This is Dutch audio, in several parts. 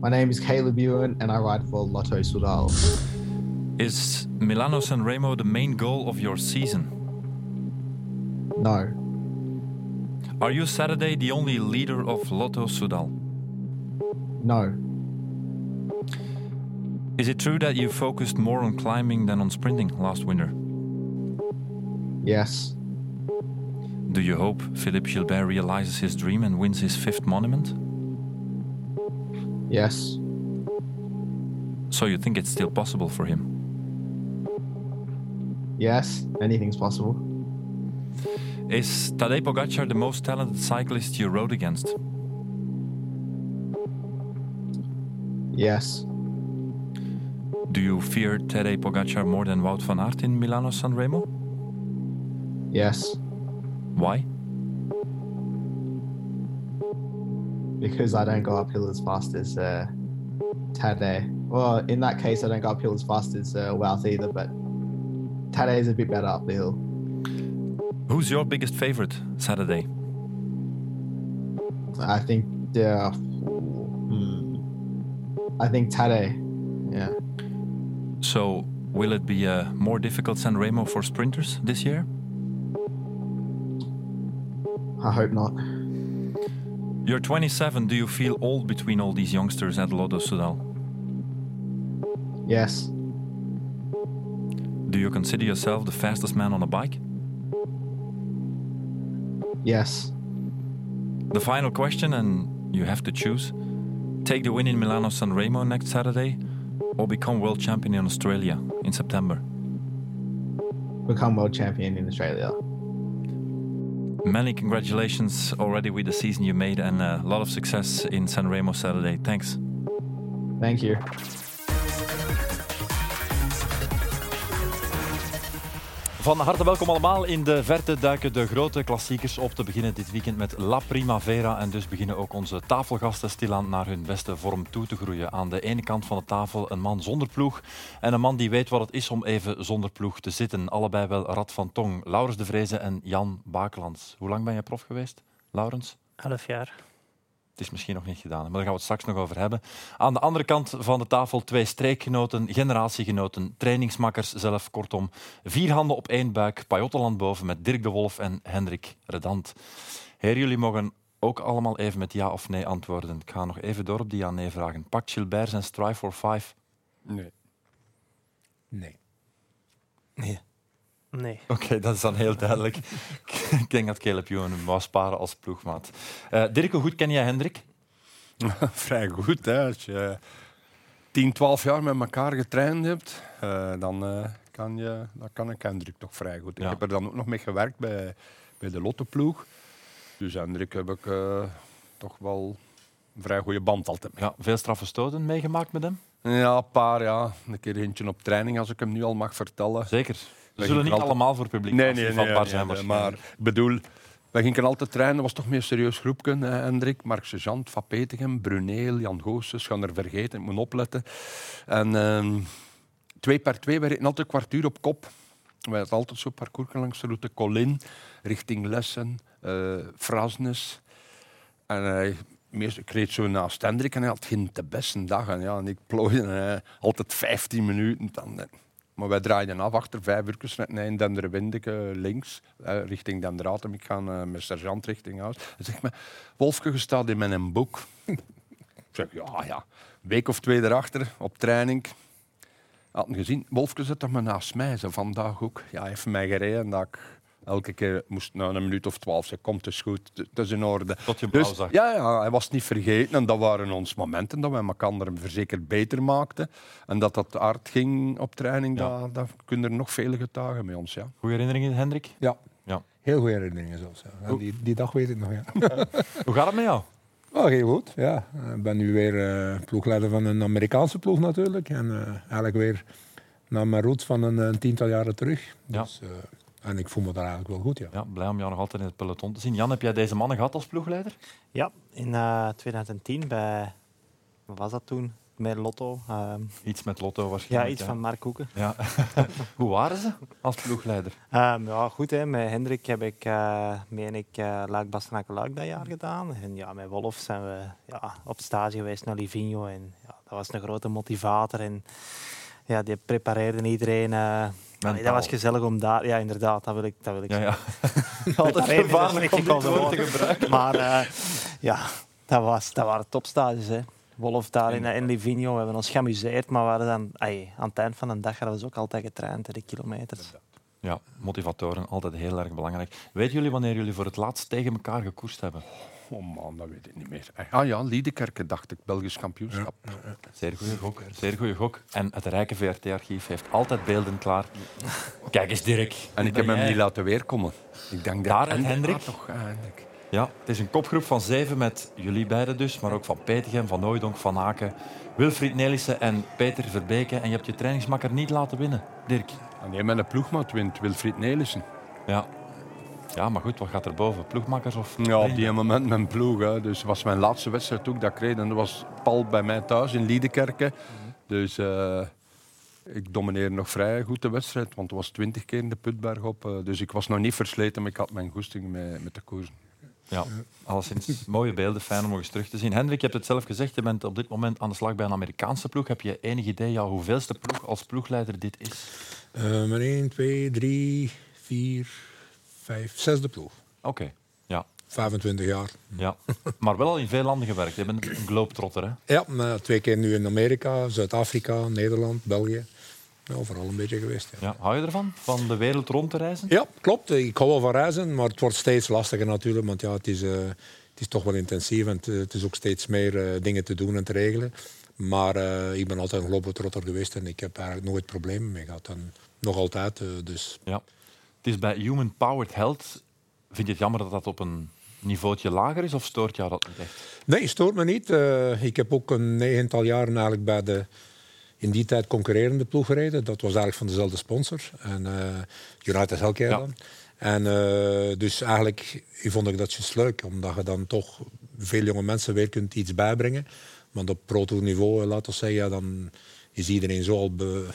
My name is Caleb Ewan and I ride for Lotto Sudal. Is Milano Sanremo the main goal of your season? No. Are you Saturday the only leader of Lotto Sudal? No. Is it true that you focused more on climbing than on sprinting last winter? Yes. Do you hope Philippe Gilbert realizes his dream and wins his fifth monument? Yes. So you think it's still possible for him? Yes. Anything's possible. Is Tadej Pogacar the most talented cyclist you rode against? Yes. Do you fear Tadej Pogacar more than Wout van Aert in Milano Sanremo? Yes. Why? Because I don't go uphill as fast as uh, Tade. Well, in that case, I don't go uphill as fast as uh, Wout either, but Tade is a bit better up the hill. Who's your biggest favorite Saturday? I think the. Hmm, I think Tade. Yeah. So, will it be a more difficult San Remo for sprinters this year? I hope not. You're 27. Do you feel old between all these youngsters at Lotto Sudal? Yes. Do you consider yourself the fastest man on a bike? Yes. The final question, and you have to choose take the win in Milano Sanremo next Saturday or become world champion in Australia in September. Become world champion in Australia. Many congratulations already with the season you made and uh, a lot of success in San Sanremo Saturday. Thanks. Thank you. Van harte welkom allemaal. In de verte duiken de grote klassiekers op te beginnen dit weekend met La Primavera. En dus beginnen ook onze tafelgasten stilaan naar hun beste vorm toe te groeien. Aan de ene kant van de tafel een man zonder ploeg en een man die weet wat het is om even zonder ploeg te zitten. Allebei wel Rad van Tong, Laurens de Vreese en Jan Bakelands. Hoe lang ben je prof geweest, Laurens? Elf jaar. Het is misschien nog niet gedaan, maar daar gaan we het straks nog over hebben. Aan de andere kant van de tafel twee streekgenoten, generatiegenoten, trainingsmakkers zelf. Kortom, vier handen op één buik, Pajottenland boven met Dirk de Wolf en Hendrik Redant. Heren, jullie mogen ook allemaal even met ja of nee antwoorden. Ik ga nog even door op die ja-nee vragen. Pakt Gilbert zijn Strive for Five? Nee. Nee. Nee. Nee. Oké, dat is dan heel duidelijk. Ik denk dat Caleb Ewan hem wou sparen als ploegmaat. Uh, Dirk, hoe goed ken jij Hendrik? Vrij goed. Hè. Als je 10, 12 jaar met elkaar getraind hebt, uh, dan, uh, kan je, dan kan ik Hendrik toch vrij goed. Ja. Ik heb er dan ook nog mee gewerkt bij, bij de Lotteploeg. Dus Hendrik heb ik toch wel een vrij goede band altijd mee. Ja, veel straffe stoten meegemaakt met hem? Ja, een paar. Ja. Een keer eentje op training, als ik hem nu al mag vertellen. Zeker. We zullen niet altijd... allemaal voor publiek nee, nee, nee, nee maar ik bedoel, wij gingen altijd trainen, was toch meer een serieus groepje. Eh, Hendrik, Mark Sejant, Van Petegem, Bruneel, Jan Goossens, gaan er vergeten, ik moet opletten. En uh, twee per twee, we reden altijd een kwartier op kop. We hadden altijd zo'n parcours langs de route Colin, richting Lessen, uh, Frasnes. En hij uh, ik reed zo naast Hendrik en hij had geen de beste dag. En, ja, en ik plooide altijd 15 minuten. Dan, maar wij draaiden af achter vijf uur net in Denderwindeke links, eh, richting Dendratum. Ik ga uh, met sergeant richting huis. Hij zegt Wolfke, je staat in mijn boek. ik zeg, ja, ja. Week of twee erachter, op training. Had hem gezien, Wolfke zit er maar naast mij, ze vandaag ook. Ja, hij heeft mij gereden dat ik elke keer moest na een minuut of twaalf zeggen, komt, het is goed, het is in orde. Tot je blauw dus, zag. Ja, ja, hij was niet vergeten en dat waren ons momenten dat wij elkaar verzekerd beter maakten. En dat dat hard ging op training, ja. dat, dat kunnen er nog vele getuigen met ons. Ja. Goede herinneringen, Hendrik? Ja, ja. heel goede herinneringen zelfs. Ja. Die, die dag weet ik nog, ja. Hoe gaat het met jou? Oh, heel goed, ja. Ik ben nu weer uh, ploegleider van een Amerikaanse ploeg natuurlijk. En uh, eigenlijk weer naar mijn roots van een, een tiental jaren terug. Ja. Dus, uh, en ik voel me daar eigenlijk wel goed, ja. ja. Blij om jou nog altijd in het peloton te zien. Jan, heb jij deze mannen gehad als ploegleider? Ja, in uh, 2010 bij... Wat was dat toen? met Lotto. Ehm, Iets met Lotto ja, waarschijnlijk. iets hè? van Mark Koeken. Ja. Hoe waren ze als ploegleider? Ehm, ja, goed. Hè. Met Hendrik heb ik, eh meen ik, uh, Luik Bastenaken Luik dat jaar gedaan. En ja, met Wolf zijn we ja, op stage geweest naar Livigno. En ja, dat was een grote motivator. En ja, die prepareerde iedereen. eh, allee, dat was gezellig om daar... Ja, inderdaad, dat wil ik, dat wil ik Ja, ja. Altijd om dit woord te gebruiken. Maar eh, ja, dat, was, dat waren topstages. Hè. Wolf daar in, in Livigno, we hebben ons geamuseerd, maar we hadden dan, ai, aan het eind van de dag hadden we ook altijd getraind, de kilometers. ja, motivatoren, altijd heel erg belangrijk. Weten jullie wanneer jullie voor het laatst tegen elkaar gekoerst hebben? Oh man, dat weet ik niet meer. Ah ja, Liedekerke dacht ik, Belgisch kampioenschap. Zeer goede gok. Zeer goede gok. En het rijke VRT-archief heeft altijd beelden klaar. Kijk eens, Dirk. En ik heb hem jij- niet laten weerkomen. Ik denk dat Daar en Hendrik-? Ah, toch, ah, Hendrik. Ja, het is een kopgroep van zeven met jullie beiden dus, maar ook van Petegem, Van Nooidonk, Van Aken, Wilfried Nelissen en Peter Verbeke. En je hebt je trainingsmakker niet laten winnen, Dirk. En die met een ploegmaat wint, Wilfried Nelissen. Ja. Ja, maar goed, wat gaat er boven? Ploegmakkers of... Ja, op die moment mijn ploeg. Hè. Dus het was mijn laatste wedstrijd ook dat ik reed. En dat was Paul bij mij thuis in Liedekerke. Dus eh, ik domineerde nog vrij goed de wedstrijd. Want het was twintig keer in de Putberg op. eh, dus ik was nog niet versleten, maar ik had mijn goesting met, met de koers. Ja, alleszins mooie beelden, fijn om nog eens terug te zien. Hendrik, je hebt het zelf gezegd, je bent op dit moment aan de slag bij een Amerikaanse ploeg. Heb je enig idee ja, hoeveelste ploeg als ploegleider dit is? Eh, maar 1, 2, 3, 4, 5, zesde ploeg. Oké, ja. 25 jaar. ja. Maar wel al in veel landen gewerkt. Je bent een globetrotter, hè? Ja, maar twee keer nu in Amerika, Zuid-Afrika, Nederland, België. Ja, overal een beetje geweest. Ja. Ja. Hou je ervan, van de wereld rond te reizen? ja, klopt. Ik hou wel van reizen, maar het wordt steeds lastiger natuurlijk. Want ja, het, is, eh, het is toch wel intensief en het, is ook steeds meer eh, dingen te doen en te regelen. Maar eh, ik ben altijd een globetrotter geweest en ik heb eigenlijk nooit problemen mee gehad. En nog altijd, dus Ja. Het is bij Human Powered Health. Vind je het jammer dat dat op een niveautje lager is of stoort jou dat niet echt? Nee, stoort me niet. Eh, ik heb ook een negental jaren eigenlijk bij de in die tijd concurrerende ploeg gereden. Dat was eigenlijk van dezelfde sponsor. En, eh, United Healthcare Ja. dan. En uh, dus eigenlijk vond ik dat juist leuk, omdat je dan toch veel jonge mensen weer kunt iets bijbrengen. Want op pro-tour-niveau, laten we zeggen, ja, dan is iedereen zo al be,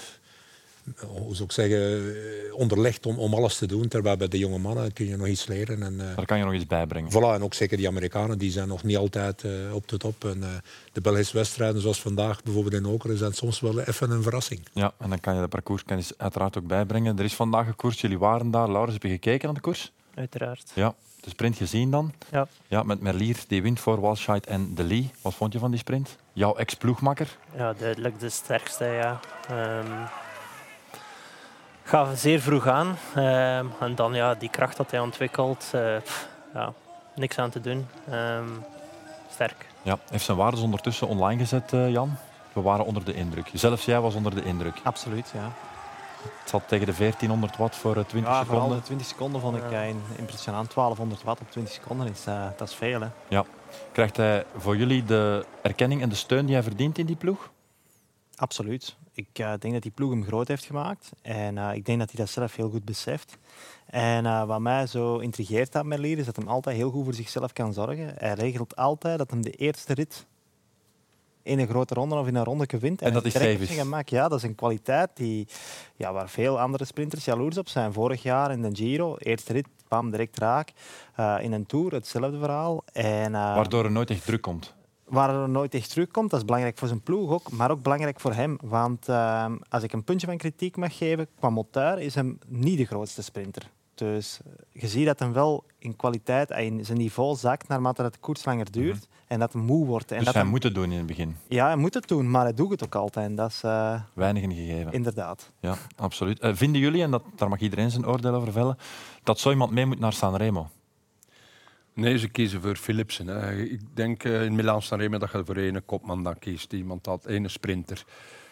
hoe zou ik zeggen, onderlegd om, om alles te doen. Terwijl bij de jonge mannen kun je nog iets leren. En, uh, Daar kan je nog iets bijbrengen. Voilà, en ook zeker die Amerikanen, die zijn nog niet altijd uh, op de top. En, uh, de Belgische wedstrijden, zoals vandaag bijvoorbeeld in Okeren, zijn soms wel even een verrassing. Ja, en dan kan je de parcourskennis uiteraard ook bijbrengen. Er is vandaag een koers, jullie waren daar. Laurens, heb je gekeken naar de koers? Uiteraard. Ja, de sprint gezien dan? Ja. Ja, met Merlier, die wint voor Walscheid en De Lee. Wat vond je van die sprint? Jouw ex-ploegmakker? Ja, duidelijk de sterkste, ja. Um, gaf zeer vroeg aan. Um, en dan ja, die kracht dat hij ontwikkelt, uh, pff, ja, niks aan te doen. Um, sterk. Ja, heeft zijn waardes ondertussen online gezet, uh, Jan. We waren onder de indruk. Zelfs jij was onder de indruk. Absoluut, ja. Het zat tegen de 1400 watt voor 20 ja, seconden. Vooral de 20 seconden vond ik ja. impressionant. 1200 watt op 20 seconden is, uh, dat is veel. Hè. Ja. Krijgt hij voor jullie de erkenning en de steun die hij verdient in die ploeg? Absoluut. Ik uh, denk dat die ploeg hem groot heeft gemaakt. En uh, ik denk dat hij dat zelf heel goed beseft. En uh, wat mij zo intrigeert aan Merlier is dat hij altijd heel goed voor zichzelf kan zorgen. Hij regelt altijd dat hij de eerste rit in een grote ronde of in een ronde wint. En, en dat is. Gemak. Ja, dat is een kwaliteit die, ja, waar veel andere sprinters jaloers op zijn. Vorig jaar in de Giro, eerste rit, bam, direct raak. In een Tour, hetzelfde verhaal. En, Waardoor er nooit echt druk komt. Waar er nooit echt terugkomt, dat is belangrijk voor zijn ploeg ook, maar ook belangrijk voor hem. Want uh, als ik een puntje van kritiek mag geven, qua moteur is hem niet de grootste sprinter. Dus je ziet dat hem wel in kwaliteit, in zijn niveau zakt naarmate het koers langer duurt. Mm -hmm. En dat hij moe wordt. En dus dat hij hem... moet het doen in het begin? Ja, hij moet het doen, maar hij doet het ook altijd. En dat is, uh... Weinig een gegeven. Inderdaad. Ja, absoluut. Uh, vinden jullie, en dat, daar mag iedereen zijn oordeel over vellen, dat zo iemand mee moet naar Sanremo? Nee, ze kiezen voor Philipsen. Hè. Ik denk uh, in Milaan Sanremo dat je voor één kopman dan kiest. Iemand dat ene sprinter.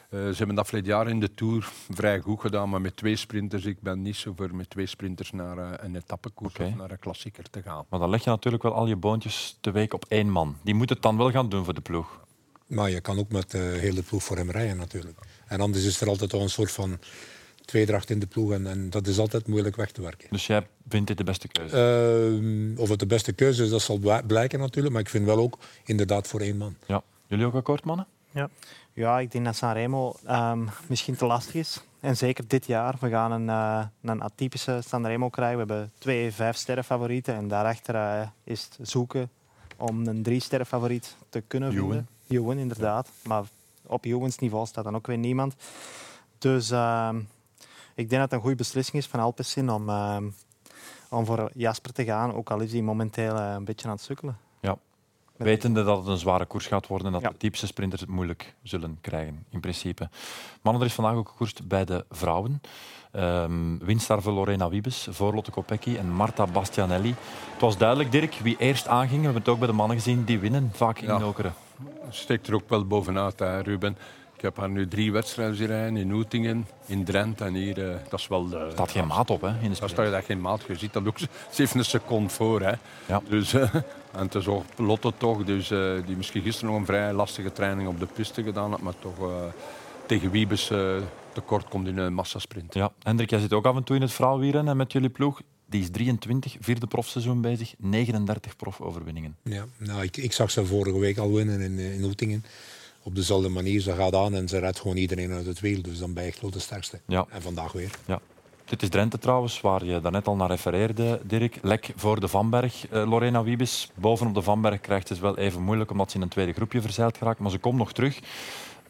Uh, ze hebben dat verleden jaar in de Tour vrij goed gedaan, maar met twee sprinters. Ik ben niet zo voor met twee sprinters naar uh, een etappekoers okay. of naar een klassieker te gaan. Maar dan leg je natuurlijk wel al je boontjes te week op één man. Die moet het dan wel gaan doen voor de ploeg. Maar je kan ook met de hele ploeg voor hem rijden natuurlijk. En anders is er altijd wel een soort van tweedracht in de ploeg en, en, dat is altijd moeilijk weg te werken. Dus jij vindt dit de beste keuze? Uh, of het de beste keuze is, dat zal blijken natuurlijk, maar ik vind wel ook inderdaad voor één man. Ja. Jullie ook akkoord, mannen? Ja. Ja, ik denk dat Sanremo um, misschien te lastig is. En zeker dit jaar. We gaan een, uh, een atypische Sanremo krijgen. We hebben twee vijf-sterren favorieten. En daarachter uh, is het zoeken om een drie-sterren favoriet te kunnen vinden. Ewan, inderdaad. Maar op Ewans niveau staat dan ook weer niemand. Dus uh, ik denk dat het een goede beslissing is van Alpecin om, uh, om voor Jasper te gaan. Ook al is hij momenteel uh, een beetje aan het sukkelen. Ja. Wetende dat het een zware koers gaat worden en dat ja. de diepste sprinters het moeilijk zullen krijgen, in principe. Mannen, er is vandaag ook gekoerst bij de vrouwen. Um, winst daar voor Lorena Wiebes, voor Lotte Kopecky en Marta Bastianelli. Het was duidelijk, Dirk, wie eerst aanging. We hebben het ook bij de mannen gezien, die winnen vaak in ja. Okeren. Steekt er ook wel bovenuit, hè, Ruben. Ik heb haar nu drie wedstrijden zien rijden in Oetingen, in Drenthe en hier. Uh, dat is wel. Uh, staat geen maat op, hè? In de daar staat echt geen maat. Je ziet dat ook. Ze heeft een seconde voor, hè? Ja. Dus, uh, en het is ook Lotte toch, dus, die misschien gisteren nog een vrij lastige training op de piste gedaan had, maar toch tegen Wiebes tekort komt in een massasprint. Ja, Hendrik, jij zit ook af en toe in het vrouwwieren met jullie ploeg. Die is 23, vierde profseizoen bezig, 39 profoverwinningen. Ja, nou, ik, ik zag ze vorige week al winnen in, in Oetingen op dezelfde manier. Ze gaat aan en ze redt gewoon iedereen uit het wiel. Dus dan ben je echt de sterkste. Ja. En vandaag weer. Ja. Dit is Drenthe trouwens, waar je daarnet al naar refereerde, Dirk. Lek voor de Vanberg. Uh, Lorena Wiebes, bovenop de Vanberg, krijgt het wel even moeilijk omdat ze in een tweede groepje verzeild geraakt. Maar ze komt nog terug.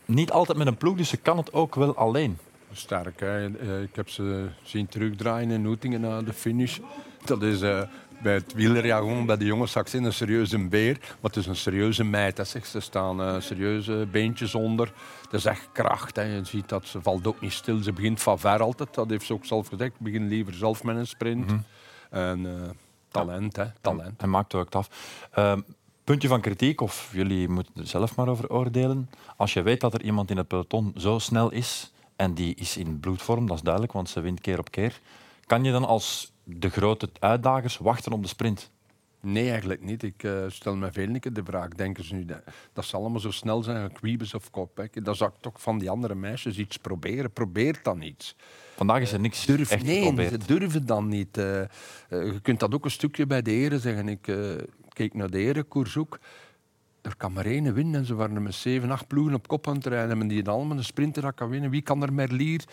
Niet altijd met een ploeg, dus ze kan het ook wel alleen. Sterk, hè? Eh, ik heb ze zien terugdraaien in Oetingen na de finish. Dat is uh, bij het wielerjargon, bij de jongens straks in een serieuze beer. Maar het is een serieuze meid. Hè, zeg. Ze staan uh, serieuze beentjes onder. Dat is echt kracht. Hè. Je ziet dat ze valt ook niet stil. Ze begint van ver altijd. Dat heeft ze ook zelf gezegd. Ze begint liever zelf met een sprint. Mm -hmm. En uh, talent, hè. Talent. En maakt ook af. Uh, puntje van kritiek, of jullie moeten er zelf maar over oordelen. Als je weet dat er iemand in het peloton zo snel is, en die is in bloedvorm, dat is duidelijk, want ze wint keer op keer, kan je dan als de grote uitdagers wachten op de sprint? Nee, eigenlijk niet. Ik uh, stel me veel keer de vraag. Denken ze nu dat, dat ze allemaal zo snel zijn, Quibus of Kopeck? Dan zou ik toch van die andere meisjes iets proberen. Probeer dan iets. Vandaag is er niks Durf, echt Nee, geprobeerd. ze durven dan niet. Uh, uh, je kunt dat ook een stukje bij de heren zeggen. Ik keek naar de herenkoers ook. Er kan maar één winnen. En ze waren met zeven, acht ploegen op kop aan het rijden. En die allemaal een sprinter dat kan winnen. Wie kan er Merlier,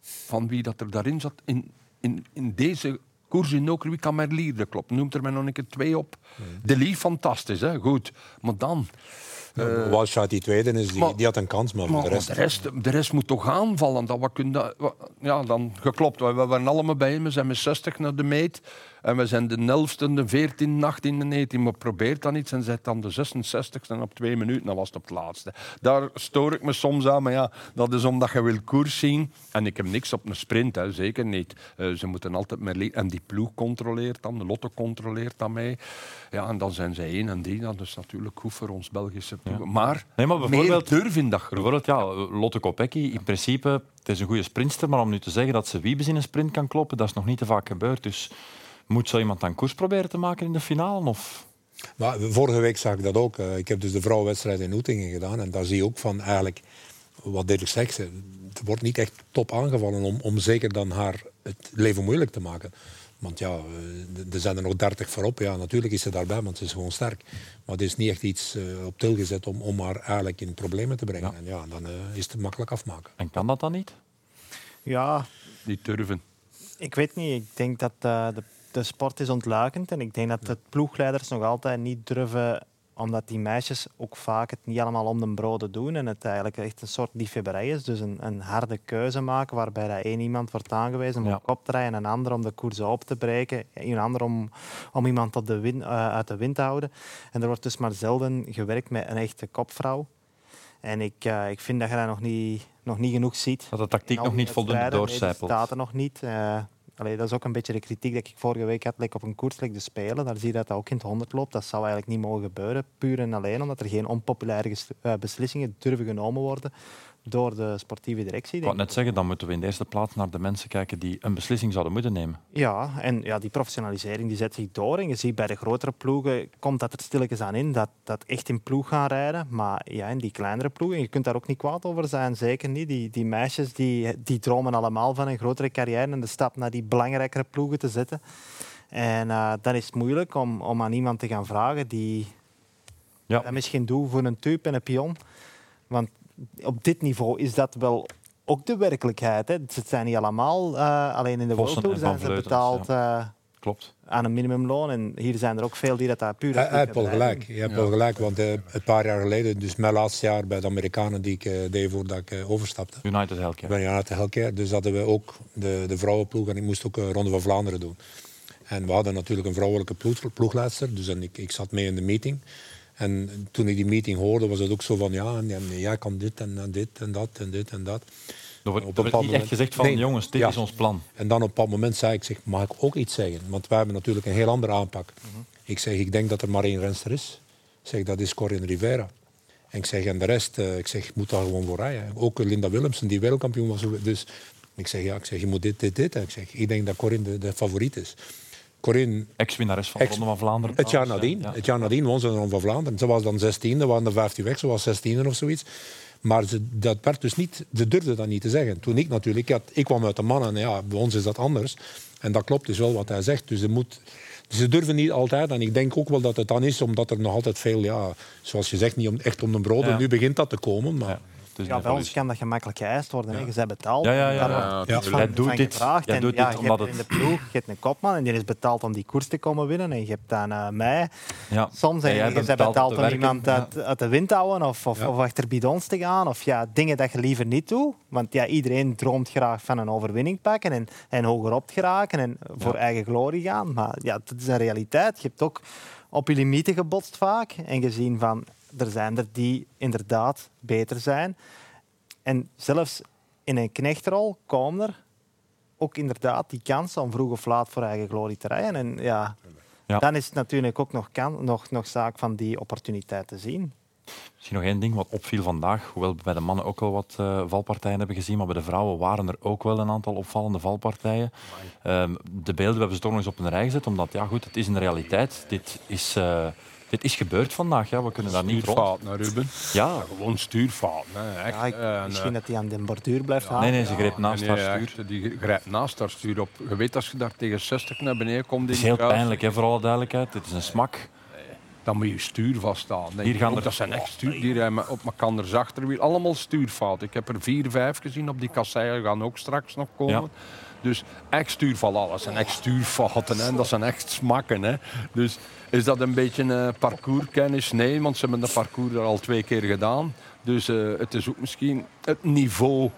van wie dat er daarin zat, in, in, in deze koers in wie kan Merlier, dat klopt. Noemt er mij nog een keer twee op. De Lee, fantastisch, hè? goed. Maar dan... Uh, ja, Walsh die tweede is, die, maar, die had een kans, maar, maar de, rest... de, rest... de rest moet toch aanvallen. Dat we kunnen, ja, dan geklopt. We waren allemaal bij hem. We zijn met 60 naar de meet. En we zijn de 11e, de 14e, 18e, 19e. Maar probeert dan iets en zet dan de 66e en op twee minuten. Dan was het op het laatste. Daar stoor ik me soms aan. Maar ja, dat is omdat je wil koers zien. En ik heb niks op een sprint, hè, zeker niet. Uh, ze moeten altijd meer leren. En die ploeg controleert dan, de lotto controleert dan mee. Ja, en dan zijn ze 1 en 3. Dat is natuurlijk goed voor ons Belgische ploeg. Ja. Maar, nee, maar bijvoorbeeld, meer durf in dat groep. Bijvoorbeeld, ja, Lotte Kopecky, in principe, het is een goede sprintster. Maar om nu te zeggen dat ze Wiebes in een sprint kan kloppen, dat is nog niet te vaak gebeurd. Dus... Moet zo iemand dan koers proberen te maken in de finale? Of? Maar vorige week zag ik dat ook. Ik heb dus de vrouwenwedstrijd in Oetingen gedaan. En daar zie je ook van eigenlijk, wat Dirk zegt, er wordt niet echt top aangevallen om, om zeker dan haar het leven moeilijk te maken. Want ja, er zijn er nog 30 voorop. Ja, natuurlijk is ze daarbij, want ze is gewoon sterk. Maar het is niet echt iets uh, op til gezet om, om haar eigenlijk in problemen te brengen. Ja. En ja, dan uh, is het makkelijk afmaken. En kan dat dan niet? Ja. Niet durven. Ik weet niet. Ik denk dat uh, de de sport is ontluikend. En ik denk dat de ploegleiders nog altijd niet durven, omdat die meisjes ook vaak het niet allemaal om de broden doen. En het eigenlijk echt een soort liefhebberij is. Dus een, een harde keuze maken waarbij dat één iemand wordt aangewezen om ja. op kop te rijden, een ander om de koers op te breken, een ander om, om iemand op de win, uh, uit de wind te houden. En er wordt dus maar zelden gewerkt met een echte kopvrouw. En ik, uh, ik vind dat je dat nog niet, nog niet genoeg ziet. Dat de tactiek nog niet voldoende doorcijpelt. Nee, staat er nog niet. Uh, Allee, dat is ook een beetje de kritiek die ik vorige week had like op een koers like de Spelen. Daar zie je dat dat ook in het 100 loopt. Dat zou eigenlijk niet mogen gebeuren, puur en alleen omdat er geen onpopulaire beslissingen durven genomen worden door de sportieve directie. Ik wou net zeggen, dan moeten we in de eerste plaats naar de mensen kijken die een beslissing zouden moeten nemen. Ja, en ja, die professionalisering die zet zich door. En je ziet bij de grotere ploegen komt dat er stilletjes aan in, dat, dat echt in ploeg gaan rijden. Maar ja, in die kleinere ploegen, je kunt daar ook niet kwaad over zijn, zeker niet. Die, die meisjes die, die dromen allemaal van een grotere carrière en de stap naar die belangrijkere ploegen te zetten. En uh, dan is het moeilijk om, om aan iemand te gaan vragen die ja. dat misschien doet voor een type en een pion Want op dit niveau is dat wel ook de werkelijkheid. Hè. Het zijn niet allemaal, uh, alleen in de World Tour zijn ze betaald uh, Klopt. aan een minimumloon. En hier zijn er ook veel die dat daar puur... Hij wel liefhebberij gelijk. Je hebt wel gelijk, want eh, een paar jaar geleden, dus mijn laatste jaar bij de Amerikanen die ik eh, deed voordat ik eh, overstapte, United Healthcare. ben je aan het Healthcare, dus hadden we ook de, de vrouwenploeg en ik moest ook een Ronde van Vlaanderen doen. En we hadden natuurlijk een vrouwelijke ploeg, ploegleidster, dus en ik, ik zat mee in de meeting. En toen ik die meeting hoorde, was het ook zo van ja, en, en jij kan dit en, en dit en dat en dit en dat. Er wordt, Op een werd niet echt gezegd van, Nee. jongens, dit Ja. is ons plan. En dan op dat moment zei ik, zeg, mag ik ook iets zeggen? Want wij hebben natuurlijk een heel andere aanpak. Ik zeg, ik denk dat er maar één renster is. Ik zeg, dat is Corinne Rivera. En ik zeg, en de rest, eh, ik zeg, moet daar gewoon voor rijden. Ook Linda Willemsen, die wereldkampioen was. Dus ik zeg, ja, ik zeg, je moet dit, dit, dit. En ik zeg, ik denk dat Corinne de, de favoriet is. Corinne, Ex-winnares van de Ronde van Vlaanderen. het jaar nadien. Ja. het jaar nadien won ze de Ronde van Vlaanderen. Ze was dan 16e, waren er 15 weg, ze was 16e of zoiets. Maar ze, dat werd dus niet, ze durfde dat niet te zeggen. Toen ik natuurlijk, ik, had, ik kwam uit de mannen, en ja, bij ons is dat anders. En dat klopt dus wel wat hij zegt. Dus ze, moet, ze durven niet altijd. En ik denk ook wel dat het dan is, omdat er nog altijd veel, ja, zoals je zegt, niet om, echt om de brood. Ja. En nu begint dat te komen. Maar Ja. Het is Ja, bij ons kan dat gemakkelijk geëist worden. hè. Je bent betaald. Ja, ja, ja, ja. Ja, ja. Jij doet dit- gevraagd. En doet ja, dit je hebt omdat in de ploeg, je hebt een kopman en die is betaald om die koers te komen winnen. En je hebt dan eh, mij Ja. soms. En je bent betaald betaald om iemand uit, uit de wind te houden of, of, Ja. of achter bidons te gaan. Of ja, dingen dat je liever niet doet. Want ja, iedereen droomt graag van een overwinning pakken en, en hoger op te geraken en voor eigen glorie gaan. Maar ja, dat is een realiteit. Je hebt ook op je limieten gebotst vaak en gezien van er zijn er die inderdaad beter zijn. En zelfs in een knechtrol komen er ook inderdaad die kansen om vroeg of laat voor eigen glorie te rijden. En ja, Ja. dan is het natuurlijk ook nog, kan, nog, nog zaak van die opportuniteit te zien. Misschien nog één ding wat opviel vandaag, hoewel we bij de mannen ook wel wat eh, valpartijen hebben gezien, maar bij de vrouwen waren er ook wel een aantal opvallende valpartijen. Ehm, de beelden hebben ze toch nog eens op een rij gezet, omdat ja, goed, het is een realiteit. Dit is, eh, dit is gebeurd vandaag, ja. we kunnen daar niet rond. Stuurfout naar Ruben. Ja, Gewoon stuurfout. Hè. Echt. Ja, ik- En, eh, misschien dat hij aan de borduur blijft nee, hangen. nee, ze greep naast nee, haar echt, stuur. Die grijpt naast haar stuur op. Je weet als je daar tegen 60 naar beneden komt, Het is heel pijnlijk, hè, voor alle duidelijkheid. Het is een smak. dan moet je stuur vaststaan. Nee, Hier gaan ook er- Dat zijn echt stuur. Die rijden op elkaar achterwiel. Allemaal stuurfout. Ik heb er vier, vijf gezien op die kasseien. gaan ook straks nog komen. Ja. Dus echt stuurval, dat zijn echt stuurfouten. Hè. Dat zijn echt smakken. Hè. Dus is dat een beetje eh, parcourskennis? Nee, want ze hebben de parcours er al twee keer gedaan. Dus eh, het is ook misschien het niveau.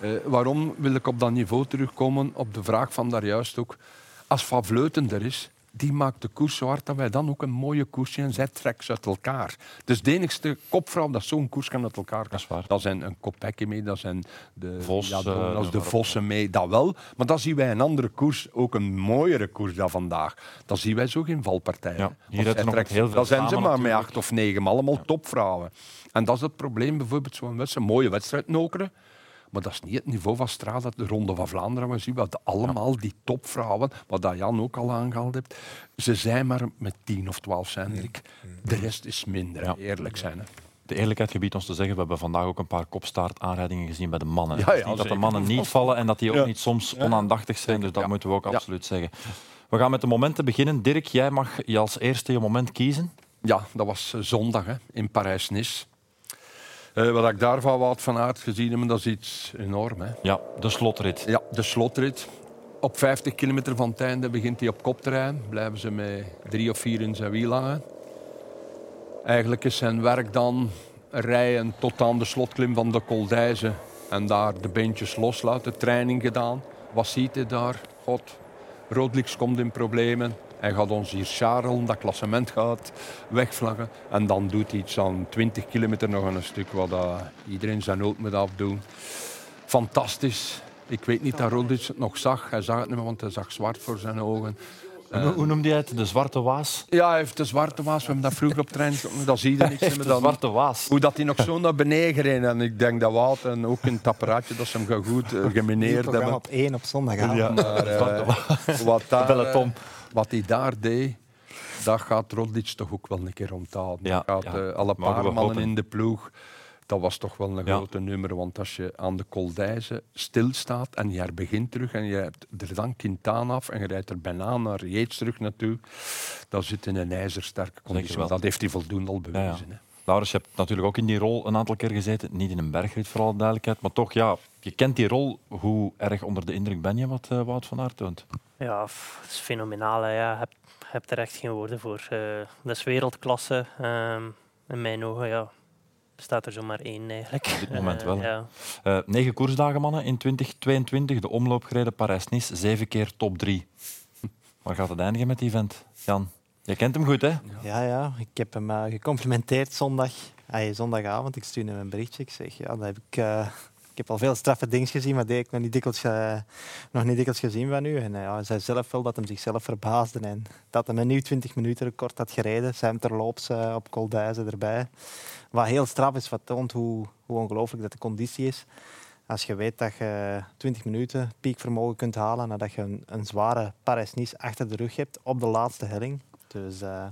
Eh, waarom wil ik op dat niveau terugkomen? Op de vraag van daar juist ook. Als Van er is, die maakt de koers zo hard dat wij dan ook een mooie koersje en zij trekt ze uit elkaar. Dus de enigste kopvrouw dat zo'n koers kan uit elkaar Dat is waar. dat zijn een Kopecky mee, dat zijn de, Vos, ja, eh, dat is de. Vossen mee, dat wel. Maar dan zien wij een andere koers, ook een mooiere koers dan vandaag. Dat zien wij zo geen valpartijen. Ja, hier nog heel veel Dan zijn ze maar met acht of negen, maar allemaal topvrouwen. En dat is het probleem, bijvoorbeeld zo'n wedstrijd, een mooie wedstrijd nokeren. Maar dat is niet het niveau van Strada, de Ronde van Vlaanderen. We zien wat allemaal die topvrouwen, wat dat Jan ook al aangehaald heeft, ze zijn maar met tien of twaalf Hendrik. De rest is minder, Ja. eerlijk zijn. Hè. De eerlijkheid gebiedt ons te zeggen, we hebben vandaag ook een paar kopstaartaanrijdingen gezien bij de mannen. Ja, dat de mannen niet vallen en dat die ook Ja. niet soms onaandachtig zijn, dus dat moeten we ook absoluut zeggen. We gaan met de momenten beginnen. Dirk, jij mag je als eerste je moment kiezen. Ja, dat was eh, zondag hè, in Parijs-Nice. Eh, wat ik daarvan wat van aard gezien heb, dat is iets enorm. Hè. Ja, de slotrit. Ja, de slotrit. Op 50 kilometer van het einde begint hij op kop te rijden. Blijven ze met drie of vier in zijn wiel hangen. Eigenlijk is zijn werk dan rijden tot aan de slotklim van de Col d'Izé en daar de beentjes loslaten. Training gedaan. Wat ziet hij daar? God, Rodlix komt in problemen. Hij gaat ons hier scharrelen, dat klassement gaat wegvlaggen. En dan doet hij iets aan 20 kilometer nog een stuk wat dat iedereen zijn nood moet afdoen. Fantastisch. Ik weet niet dat Rodriguez het nog zag. Hij zag het niet meer, want hij zag zwart voor zijn ogen. Hoe- Hoe noemde jij het? De zwarte waas? Ja, hij heeft de zwarte waas. We hebben dat vroeger op trein. Dat zie je niks. Hij de zwarte waas. Hoe dat hij nog zo naar beneden gereden. En ik denk dat Wout en ook in het apparaatje dat ze hem goed eh, gemineerd programma hebben. op één op zondag. Maar, eh, wat, daar, Peloton. Wat hij daar deed, dat gaat Rodlic toch ook wel een keer. Ja, dat gaat ja. eh, alle Mogen paar mannen in de ploeg. Dat was toch wel een Ja. grote nummer. Want als je aan de Col d'Izé stilstaat en je begint terug en je hebt er dan Quintana af en je rijdt er bijna naar Yates terug naartoe, dan zit in een ijzersterke conditie. Dat heeft hij voldoende al bewezen. Laurens, je hebt natuurlijk ook in die rol een aantal keer gezeten. Niet in een bergrit, voor alle duidelijkheid. Maar toch, ja, je kent die rol. Hoe erg onder de indruk ben je wat uh, Wout van Aert toont? Ja, het is fenomenaal. Hè. Ja, je hebt, hebt er echt geen woorden voor. Uh, dat is wereldklasse. Um, in mijn ogen, ja, bestaat er zomaar één eigenlijk. Op dit moment Uh, wel. ja. Eh, negen koersdagen, mannen, in 2022. De omloop gereden Parijs-Nice. Zeven keer top drie. Waar gaat het eindigen met die vent? Jan, je kent hem goed, hè? Ja, ja. Ik heb hem uh, gecomplimenteerd zondag. Ay, zondagavond. Ik stuurde hem een berichtje. Ik zeg, ja, dat heb ik... Uh, ik heb al veel straffe dingen gezien, maar die heb ik nog niet dikwijls, dikwijls gezien van u. En ja, hij zei zelf wel dat hij zichzelf verbaasde en dat hij een nieuw 20 minuten record had gereden. Zijn terloops op Col d'Huizen erbij. Wat heel straf is, wat toont hoe, hoe ongelooflijk dat de conditie is. Als je weet dat je 20 minuten piekvermogen kunt halen nadat je een, een zware Parijs-Nice achter de rug hebt op de laatste helling. Dus uh,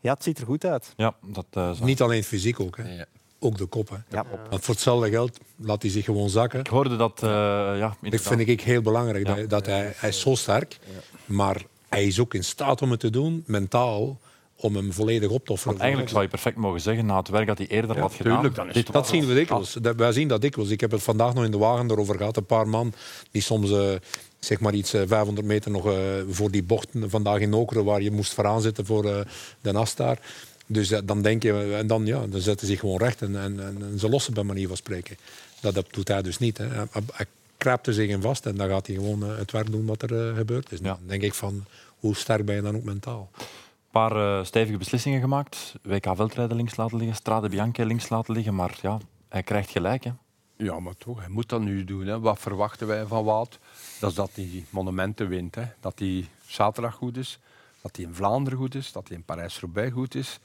ja, het ziet er goed uit. Ja, dat uh, Niet alleen fysiek ook, hè. Ja. ook de kop. Hè. Ja. Want voor hetzelfde geld laat hij zich gewoon zakken. Ik hoorde dat, uh, ja, Dat vind ik heel belangrijk. Ja. Dat, dat hij, hij is zo sterk, maar hij is ook in staat om het te doen, mentaal, om hem volledig op te offeren. Want eigenlijk zou je perfect mogen zeggen, na het werk dat hij eerder Ja, had gedaan... tuurlijk, dan is dit het Dat zien we dikwijls. Dat- Wij zien dat dikwijls. Ik heb het vandaag nog in de wagen erover gehad. Een paar man die soms eh, zeg maar iets eh, 500 meter nog eh, voor die bochten vandaag in Okeren, waar je moest vooraan zitten voor eh, de nas daar. Dus eh, dan denk je, en dan, ja, dan zetten ze zich gewoon recht en, en, en, en ze lossen bij manier van spreken. Dat, dat doet hij dus niet. Hè. Hij, hij- kraapt er zich in vast en dan gaat hij gewoon eh, het werk doen wat er eh, gebeurd is. Ja. Dan denk ik van, hoe sterk ben je dan ook mentaal? Een paar eh, stevige beslissingen gemaakt. WK veldrijden links laten liggen, Strade Bianche links laten liggen. Maar ja, hij krijgt gelijk. Hè. Ja, maar toch, hij moet dat nu doen. Hè. Wat verwachten wij van Wout? Dat is dat hij monumenten wint. Hè. Dat hij zaterdag goed is, dat hij in Vlaanderen goed is, dat hij in Parijs-Roubaix goed is.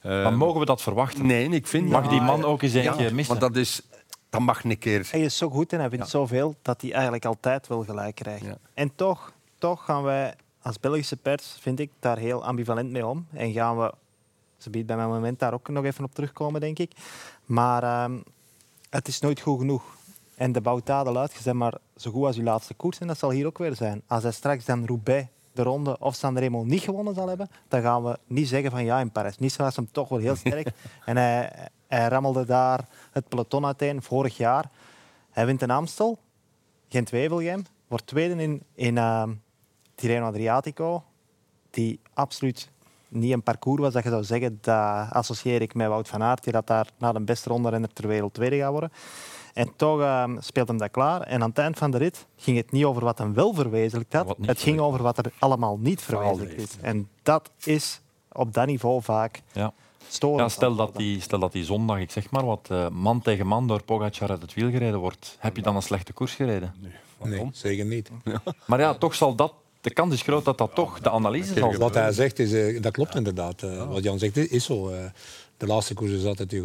Eh, Maar mogen we dat verwachten? Nee, ik vind Mag dat- die man ook eens eentje ja, missen? Want dat, is, dat mag een keer. Hij is zo goed en hij wint Ja. zoveel dat hij eigenlijk altijd wel gelijk krijgt. Ja. En toch, toch gaan wij als Belgische pers, vind ik, daar heel ambivalent mee om. En gaan we, ze biedt bij mijn moment daar ook nog even op terugkomen, denk ik. Maar ehm, het is nooit goed genoeg. En de Boutade luidt, je bent maar zo goed als je laatste koers. En dat zal hier ook weer zijn. Als hij straks dan Roubaix, de ronde of Sanremo niet gewonnen zal hebben, dan gaan we niet zeggen van ja, in Parijs-Nice was hem toch wel heel sterk. en hij, hij rammelde daar het peloton uiteen vorig jaar. Hij wint een Amstel, Gent-Wevelgem, wordt tweede in, in ehm, Tirreno Adriatico, die absoluut niet een parcours was dat je zou zeggen, dat associeer ik met Wout van Aert, die dat daar na de beste ronde ter wereld tweede gaat worden. En toch ehm, speelt hem dat klaar. En aan het eind van de rit ging het niet over wat hem wel verwezenlijkt had. Het ging over wat er allemaal niet verwezenlijkt is. En dat is op dat niveau vaak Ja. storend. Ja, stel, dat die, stel dat die zondag, ik zeg maar wat, eh, man tegen man door Pogacar uit het wiel gereden wordt. Heb je dan een slechte koers gereden? Nee, zeker niet. Maar ja, toch zal dat... De kans is groot dat dat toch de analyse zal zijn. Wat hij zegt, is, eh, dat klopt inderdaad. Eh, Wat Jan zegt, is zo. Eh, de laatste koers is altijd eh,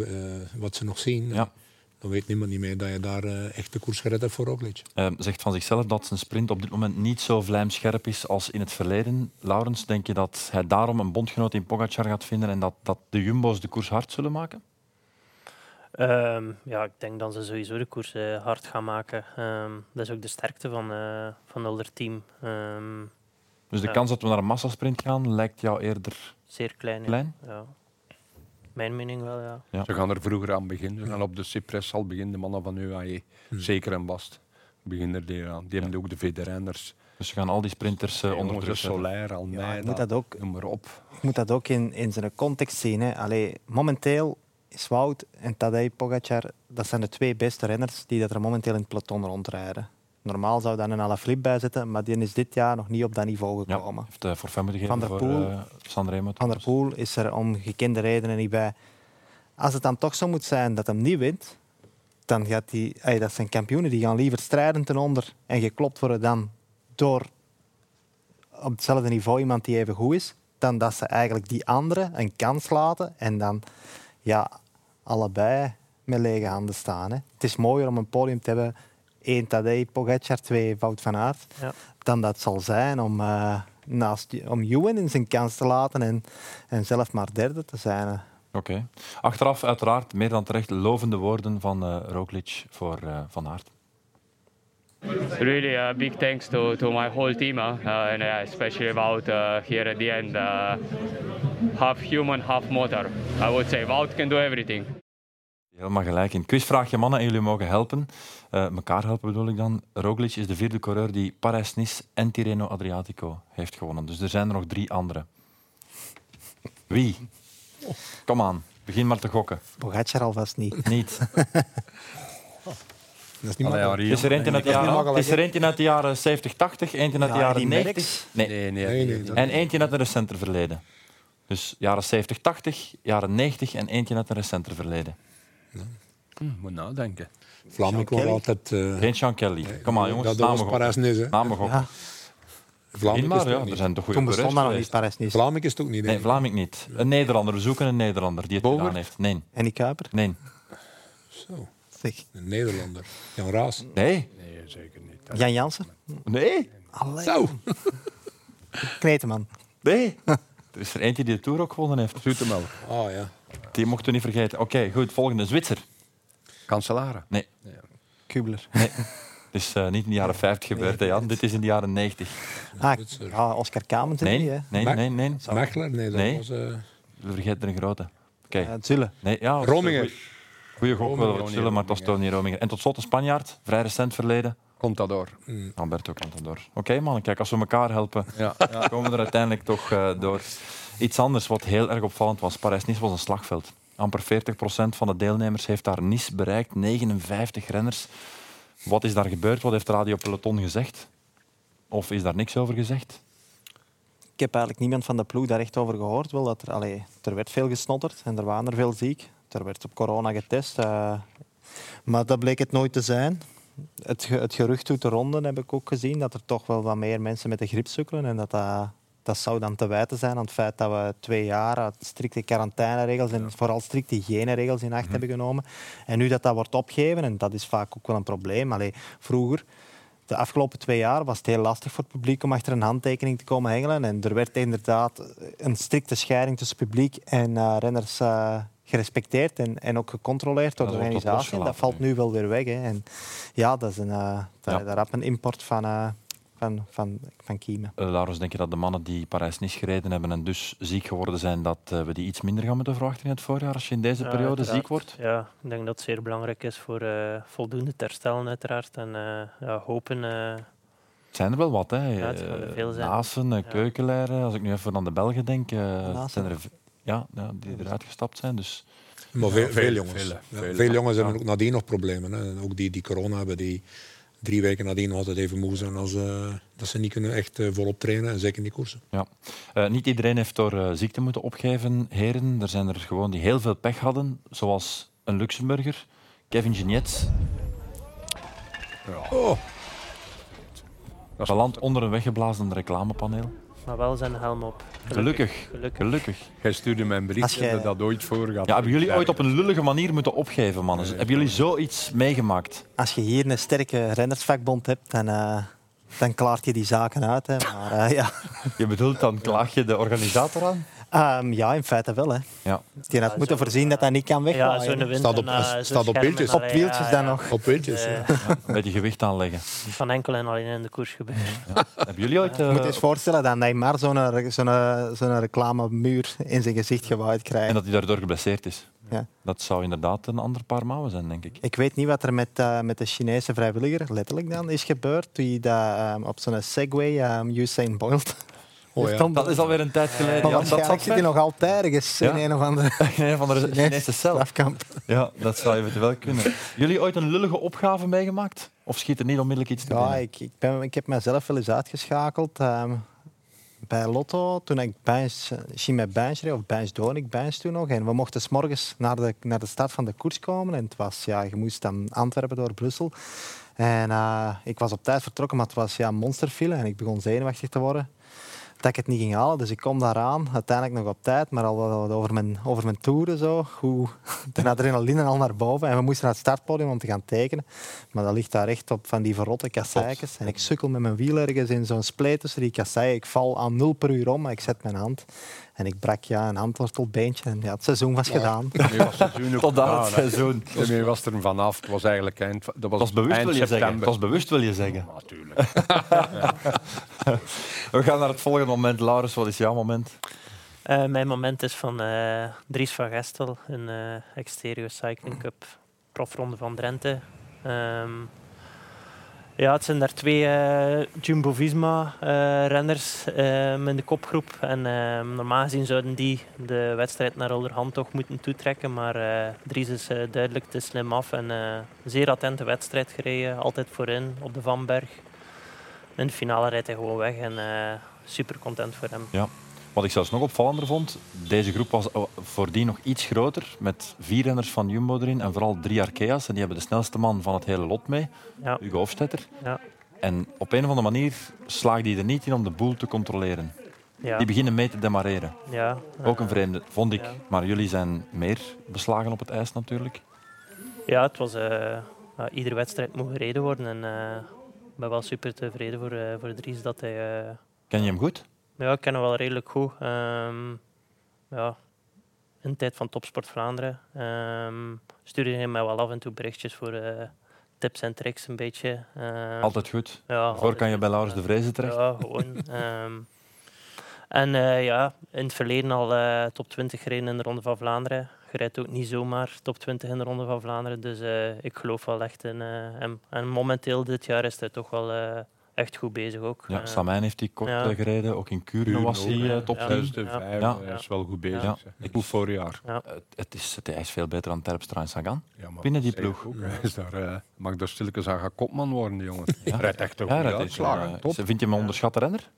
wat ze nog zien. Ja. Dan weet niemand niet meer dat je daar eh, echt de koers gered hebt voor Roglic. Eh, zegt van zichzelf dat zijn sprint op dit moment niet zo vlijmscherp is als in het verleden. Laurens, denk je dat hij daarom een bondgenoot in Pogacar gaat vinden en dat, dat de Jumbo's de koers hard zullen maken? Ehm, ja, ik denk dat ze sowieso de koers eh, hard gaan maken. Ehm, dat is ook de sterkte van, eh van het team. Ehm, Dus de Ja. kans dat we naar een massasprint gaan lijkt jou eerder zeer klein. ja. klein? Ja. Mijn mening wel, ja. Ja. Ze gaan er vroeger aan beginnen. Ze gaan op de Cypress al beginnen, de mannen van UAE. Zeker en vast. Beginnen er die aan. Die hebben ook de VD-renners. Dus we gaan al die sprinters eh, onder druk zetten. Solaire, Ja, Almeida, je moet dat ook noem maar op. je moet dat ook in, in zijn context zien. Hè. Allee, momenteel is Wout en Tadej Pogacar, dat zijn de twee beste renners die dat er momenteel in het peloton rondrijden. Normaal zou daar een Alaphilippe bij zitten, maar die is dit jaar nog niet op dat niveau Ja, gekomen. heeft moeten geven Van der voor Poel. eh, Sanremo. Van der Poel is er om gekende redenen niet bij. Als het dan toch zo moet zijn dat hem niet wint, dan gaat hij, ey, dat zijn kampioenen, die gaan liever strijden ten onder en geklopt worden dan door op hetzelfde niveau iemand die even goed is, dan dat ze eigenlijk die andere een kans laten en dan ja, allebei met lege handen staan. Hè. Het is mooier om een podium te hebben, één Tadej Pogacar, twee Wout van Aert, Ja. dan dat zal zijn om, eh, naast, om Ewan in zijn kans te laten en, en zelf maar derde te zijn. Oké. Achteraf uiteraard meer dan terecht lovende woorden van eh Roglic voor eh, Van Aert. really uh, big thanks to, to my whole team uh, uh, and uh, especially about uh, here at the end. Uh, half human, half motor. I would say Wout can do everything. Helemaal gelijk in. Quizvraagje mannen en jullie mogen helpen. Uh, elkaar helpen bedoel ik dan. Roglic is de vierde coureur die Parijs-Nice en Tirreno Adriatico heeft gewonnen. Dus er zijn er nog drie andere. Wie? Kom aan, begin maar te gokken. Pogacar alvast niet. Niet. Dat is niet Allee, makkelijk. Is er eentje uit de jaren, makkelijk, is er eentje uit de jaren 70, 80, eentje uit de Ja, jaren die 90? Merckx. Nee. Nee, nee, Nee, nee, dat- En eentje uit een recenter verleden. Dus jaren 70, 80, jaren 90 en eentje uit een recenter verleden. Hm, moet nadenken. Vlaming was altijd... eh, Geen Sean Kelly. Kom maar jongens, Dat namen was. Parijs-Nice. hè. Namen. Ja, Vlaming is maar, ja, er zijn toch goede toen bestond dat nog niet. Vlaming is het ook niet. Nee. Vlaming niet. Een Nederlander. We zoeken een Nederlander die het Bogert? gedaan heeft. Nee, En die Kuiper? nee, Zo, Zeg. een Nederlander. Jan Raas. nee, Nee, zeker niet. Jan Jansen? nee, Allee. Zo. Kneteman. nee. Er is er eentje die de Tour ook gewonnen heeft. Zoetemelk. Ah ja. Die mochten we niet vergeten. Oké, goed. Volgende. Zwitser. Kanselaren. Nee, Kubler. het is eh, niet in de jaren 50 gebeurd, Jan. Dit is in de jaren 90. Ah, ja, Oscar Kamens. Nee, niet, hè? nee, Mac- nee, nee. Mechelen? Nee, dat Nee. was... eh, We vergeten er een grote. Oké. Eh, Zulle. Nee, ja, Rominger. Goeie gok, wel wat zullen, maar het was Rominger. Tony Rominger. En tot slot een Spanjaard, vrij recent verleden. Contador. Alberto Contador. Oké man, kijk, als we elkaar helpen, Ja. komen we er uiteindelijk toch eh, door. Iets anders wat heel erg opvallend was. Parijs-Nice was een slagveld. Amper 40% van de deelnemers heeft daar Nice bereikt. 59 renners. Wat is daar gebeurd? Wat heeft Radio Peloton gezegd? Of is daar niks over gezegd? Ik heb eigenlijk niemand van de ploeg daar echt over gehoord. Wel dat er, allee, er werd veel gesnotterd en er waren er veel ziek. Er werd op corona getest. eh, maar dat bleek het nooit te zijn. Het, ge- het gerucht doet de ronde, heb ik ook gezien, dat er toch wel wat meer mensen met de griep sukkelen. En dat, dat, dat zou dan te wijten zijn aan het feit dat we twee jaar strikte quarantaineregels en vooral strikte hygiëneregels in acht hebben genomen. En nu dat dat wordt opgegeven, en dat is vaak ook wel een probleem. Allee, vroeger de afgelopen twee jaar was het heel lastig voor het publiek om achter een handtekening te komen hengelen. En er werd inderdaad een strikte scheiding tussen publiek en eh, renners eh, gerespecteerd en, en ook gecontroleerd door Dat de organisatie. Dat valt nu wel weer weg. Hè. En ja, dat is een, daar, Ja. een import van, van, van, van kiemen. Uh, Laurens, denk je dat de mannen die Parijs-Nice gereden hebben en dus ziek geworden zijn, dat eh, we die iets minder gaan moeten verwachten in het voorjaar als je in deze Ja, periode uiteraard. ziek wordt? Ja, ik denk dat het zeer belangrijk is voor eh, voldoende te herstellen, uiteraard. En eh, ja, hopen. eh, Het zijn er wel wat, hè. Ja, veel zijn. Ja. Als ik nu even aan de Belgen denk, zijn er ja, ja, die eruit gestapt zijn. Dus Maar veel, Ja, veel veel, jongens. Ja, veel jongens Ja. hebben ook nadien nog problemen. Hè. Ook die die corona hebben, die drie weken nadien altijd even moe zijn als eh, dat ze niet kunnen echt eh, volop trainen. En zeker in die koersen. Eh, niet iedereen heeft door ziekte moeten opgeven, heren. Er zijn er gewoon die heel veel pech hadden, zoals een Luxemburger, Kevin Gignet. Oh, Dat onder een weggeblazen reclamepaneel. Maar wel zijn helm op. Gelukkig. Gelukkig. Gelukkig. Jij stuurde mij een bericht jij- dat dat ooit voor gaat. Ja, hebben jullie ooit op een lullige manier moeten opgeven, mannen? Nee. Hebben jullie zoiets meegemaakt? Als je hier een sterke rennersvakbond hebt, dan, eh, dan klaart je die zaken uit. Hè. Maar, eh, ja. Je bedoelt, dan klaag je de organisator aan? Ehm, ja, in feite wel. Hè. Ja. Die had Ja, moeten voorzien dat dat niet kan Ja, wegwaaien. Staat op- en, eh, staat op wieltjes. Op wieltjes ja, dan ja. nog. op. Eh, ja. Een beetje gewicht aanleggen. Van enkel en alleen in de koers gebeuren. Hebben jullie ooit... eh, Je moet je eens voorstellen dat Neymar zo'n zo'n zo'n reclamemuur in zijn gezicht gewaaid krijgt. en dat hij daardoor geblesseerd is? Ja. Dat zou inderdaad een ander paar mouwen zijn, denk ik. Ik weet niet wat er met, eh, met de Chinese vrijwilliger, letterlijk dan, is gebeurd. Die dat, ehm, op zo'n Segway um, Usain Bolt Oh, ja. heeft om- Dat is alweer een tijd geleden. Maar Ja, dat waarschijnlijk zit hij nog altijd ergens Ja. in een of andere Nee, van de Chinese cel. strafkamp. Ja, dat zou eventueel kunnen. Jullie ooit een lullige opgave meegemaakt? Of schiet er niet onmiddellijk iets te Ja, ik, ik, ben, ik heb mezelf wel eens uitgeschakeld ehm, bij Lotto. Toen ik Bijns, Chim met Bijns reed, of Bijns Doon, ik Bijns toen nog. En we mochten 's morgens naar de, naar de start van de koers komen. En het was, ja, je moest dan Antwerpen door Brussel. En eh, ik was op tijd vertrokken, maar het was ja, monsterfile. En ik begon zenuwachtig te worden dat ik het niet ging halen. Dus ik kom daaraan, uiteindelijk nog op tijd, maar al over mijn, over mijn toeren zo. Hoe, de adrenaline al naar boven. En we moesten naar het startpodium om te gaan tekenen. Maar dat ligt daar echt op van die verrotte kasseikens. En ik sukkel met mijn wiel ergens in zo'n spleet tussen die kasseien. Ik val aan nul per uur om, maar ik zet mijn hand. En ik brak ja, een handwortelbeentje. En ja, het seizoen was gedaan. Daarmee was het seizoen ook Tot daar het gedaan, seizoen. Daarmee was er vanaf. Het was eigenlijk eind. Dat was, was bewust, eind wil je zeggen. september. Dat was bewust, wil je zeggen. Natuurlijk. We gaan naar het volgende moment. Laurens, wat is jouw moment? Uh, mijn moment is van uh, Dries van Gestel, een uh, Exterio Cycling Cup profronde van Drenthe. Um, ja, het zijn daar twee uh, Jumbo-Visma-renners uh, in de kopgroep. En normaal gezien zouden die de wedstrijd naar onderhand toch moeten toetrekken. Maar Dries is duidelijk te slim af en zeer attente wedstrijd gereden. Altijd voorin op de Vanberg. In de finale rijdt hij gewoon weg en super content voor hem. Ja. Wat ik zelfs nog opvallender vond, deze groep was voordien nog iets groter, met vier renners van Jumbo erin en vooral drie Arkea's. En die hebben de snelste man van het hele lot mee, ja. Hugo Hofstetter. Ja. En op een of andere manier slaagt hij er niet in om de boel te controleren. Ja. Die beginnen mee te demareren. Ja. Ook een vreemde, vond ik. Maar jullie zijn meer beslagen op het ijs natuurlijk. Ja, het was... Uh, iedere wedstrijd moet gereden worden. En uh, ik ben wel super tevreden voor, uh, voor Dries dat hij... Ken je hem goed? Ja, ik ken hem wel redelijk goed. Um, ja, in de tijd van Topsport Vlaanderen um, stuurde hij mij wel af en toe berichtjes voor uh, tips en tricks een beetje. Uh, altijd goed. Ja, Voor kan je bij Laurens de Vrezen terecht. Ja, gewoon. en uh, ja, in het verleden al uh, top 20 gereden in de Ronde van Vlaanderen. Je rijdt ook niet zomaar top 20 in de Ronde van Vlaanderen. Dus ik geloof wel echt in hem. En momenteel dit jaar is hij toch wel echt goed bezig ook. Ja, Samijn heeft die kort ja. gereden, ook in Kuren was hij uh, top 10. Ja. Ja. Hij is wel goed bezig. Ja. Ik hoef voor jaar. Ja. Het, het, is, het is veel beter dan Terpstra en Sagan. Ja, Binnen die ploeg. Ook, is daar, uh, mag daar stilletjes aan gaan kopman worden, die jongen. Ja. Rijdt echt ook ja, uitslagen. Uh, vind je hem een onderschatte renner?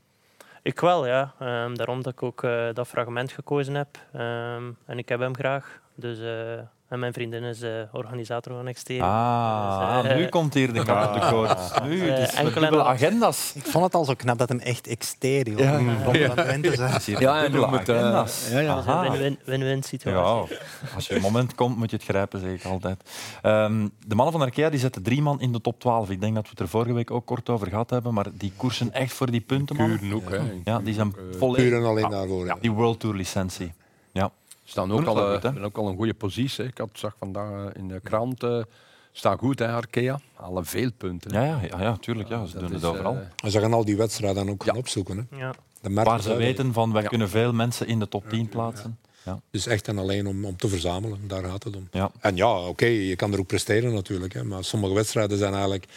Ik wel, ja. Um, daarom dat ik ook uh, dat fragment gekozen heb. Um, en ik heb hem graag. Dus en mijn vriendin is uh, organisator van Exterior. Ah, dus, uh, nu komt hier de op de koord. Nu, uh, dus enkele agendas. Ik vond het al zo knap dat hem echt Exterior ja. van ja. ja. ja, en noem het agendas. Ja, ja. Win-win situatie. Ja, als je een moment komt, moet je het grijpen, zeg ik altijd. Um, de mannen van Arkea die zetten drie man in de top 12. Ik denk dat we het er vorige week ook kort over gehad hebben, maar die koersen echt voor die punten, man. Puur ook, hè. Ja, die zijn volledig... Puur en alleen daarvoor. Ja, die World Tour licentie. Staan ook al, goed, ook al een goede positie. Ik had zag vandaag eh, in de krant. Uh, staan goed, hè, Arkea. Alle veel punten. Ja, ja, ja, ja tuurlijk. Ja, ze doen het overal. Uh, ze gaan al die wedstrijden ook gaan opzoeken. Hè. Ja. Waar ze weten van, wij kunnen veel mensen in de top 10 plaatsen. Ja. Dus echt en alleen om, om te verzamelen, daar gaat het om. Ja. En ja, oké, je kan er ook presteren natuurlijk. Hè, maar sommige wedstrijden zijn eigenlijk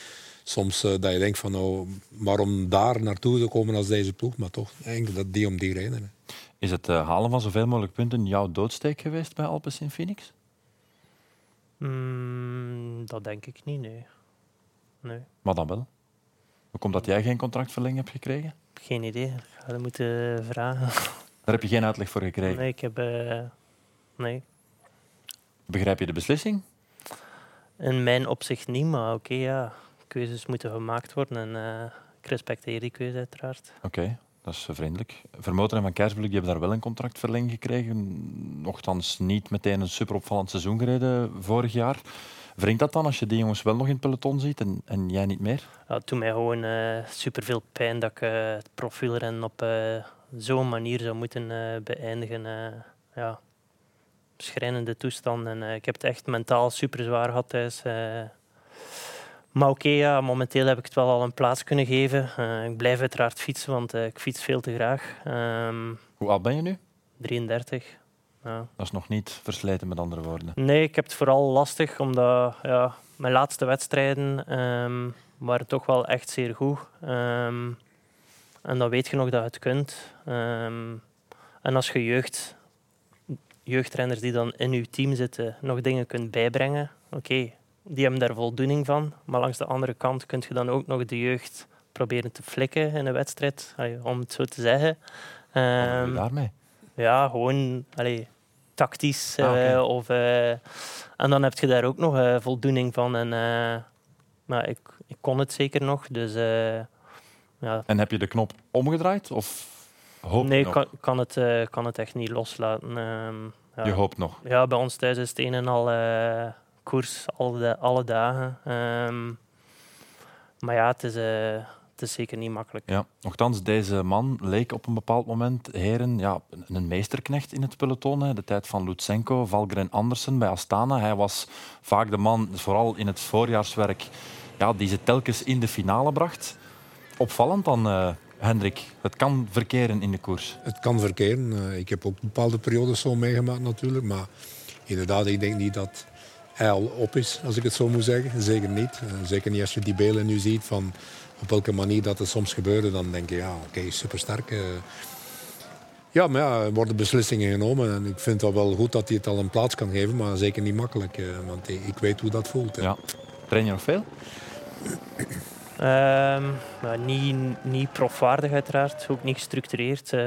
soms uh, dat je denkt van, nou, waarom daar naartoe te komen als deze ploeg? Maar toch, eigenlijk dat die om die redenen. Is het uh, halen van zoveel mogelijk punten jouw doodsteek geweest bij Alpes in Phoenix? Mm, dat denk ik niet, nee. nee. Maar dan wel? Hoe komt dat jij geen contractverlenging hebt gekregen? Geen idee. Ik ga het moeten vragen. Daar heb je geen uitleg voor gekregen? Nee, ik heb... Uh, nee. Begrijp je de beslissing? In mijn opzicht niet, maar oké, okay, ja. Keuzes moeten gemaakt worden en uh, ik respecteer die keuze uiteraard. Oké. Dat is vriendelijk. Vermoten en Van Kersblik hebben daar wel een contractverlenging gekregen. Nochtans niet meteen een super opvallend seizoen gereden vorig jaar. Wringt dat dan als je die jongens wel nog in het peloton ziet en, en jij niet meer? Ja, het doet mij gewoon uh, eh, super veel pijn dat ik uh, het profielrennen op uh, zo'n manier zou moeten beëindigen. ja, schrijnende toestand. En, ik heb het echt mentaal super zwaar gehad thuis. Maar oké, ja, momenteel heb ik het wel al een plaats kunnen geven. Uh, ik blijf uiteraard fietsen, want uh, ik fiets veel te graag. Um, Hoe oud ben je nu? 33. Ja. Dat is nog niet versleten, met andere woorden. Nee, ik heb het vooral lastig, omdat ja, mijn laatste wedstrijden um, waren toch wel echt zeer goed. Um, en dan weet je nog dat je het kunt. en als je jeugd, jeugdrenners die dan in je team zitten nog dingen kunt bijbrengen, oké, die hebben daar voldoening van. Maar langs de andere kant kun je dan ook nog de jeugd proberen te flikken in een wedstrijd, om het zo te zeggen. Um, daarmee? Ja, gewoon allee, tactisch. Ah, uh, of, uh, en dan heb je daar ook nog uh, voldoening van. En, maar ik, ik kon het zeker nog. Dus, ja. En heb je de knop omgedraaid? Of hoop nee, ik kan, kan, het, kan het echt niet loslaten. Um, ja. Je hoopt nog? Ja, bij ons thuis is het een en al koers alle, alle dagen. Ehm, maar ja, het is, uh, het is zeker niet makkelijk. Ja, nochtans, deze man leek op een bepaald moment, heren, ja, een meesterknecht in het peloton. Hè. De tijd van Lutsenko, Valgren Andersen bij Astana. Hij was vaak de man, vooral in het voorjaarswerk, ja, die ze telkens in de finale bracht. Opvallend dan uh, Hendrik, het kan verkeren in de koers. Het kan verkeren. Uh, ik heb ook bepaalde periodes zo meegemaakt natuurlijk. Maar inderdaad, ik denk niet dat hij al op is, als ik het zo moet zeggen. Zeker niet. Uh, zeker niet als je die beelden nu ziet van op welke manier dat het soms gebeurde. Dan denk je, ja, oké, okay, supersterk. Uh, ja, maar ja, er worden beslissingen genomen. En ik vind het wel goed dat hij het al een plaats kan geven. Maar zeker niet makkelijk. want ik weet hoe dat voelt. Ja. Train je nog veel? Um, niet, niet profwaardig uiteraard, ook niet gestructureerd. Uh,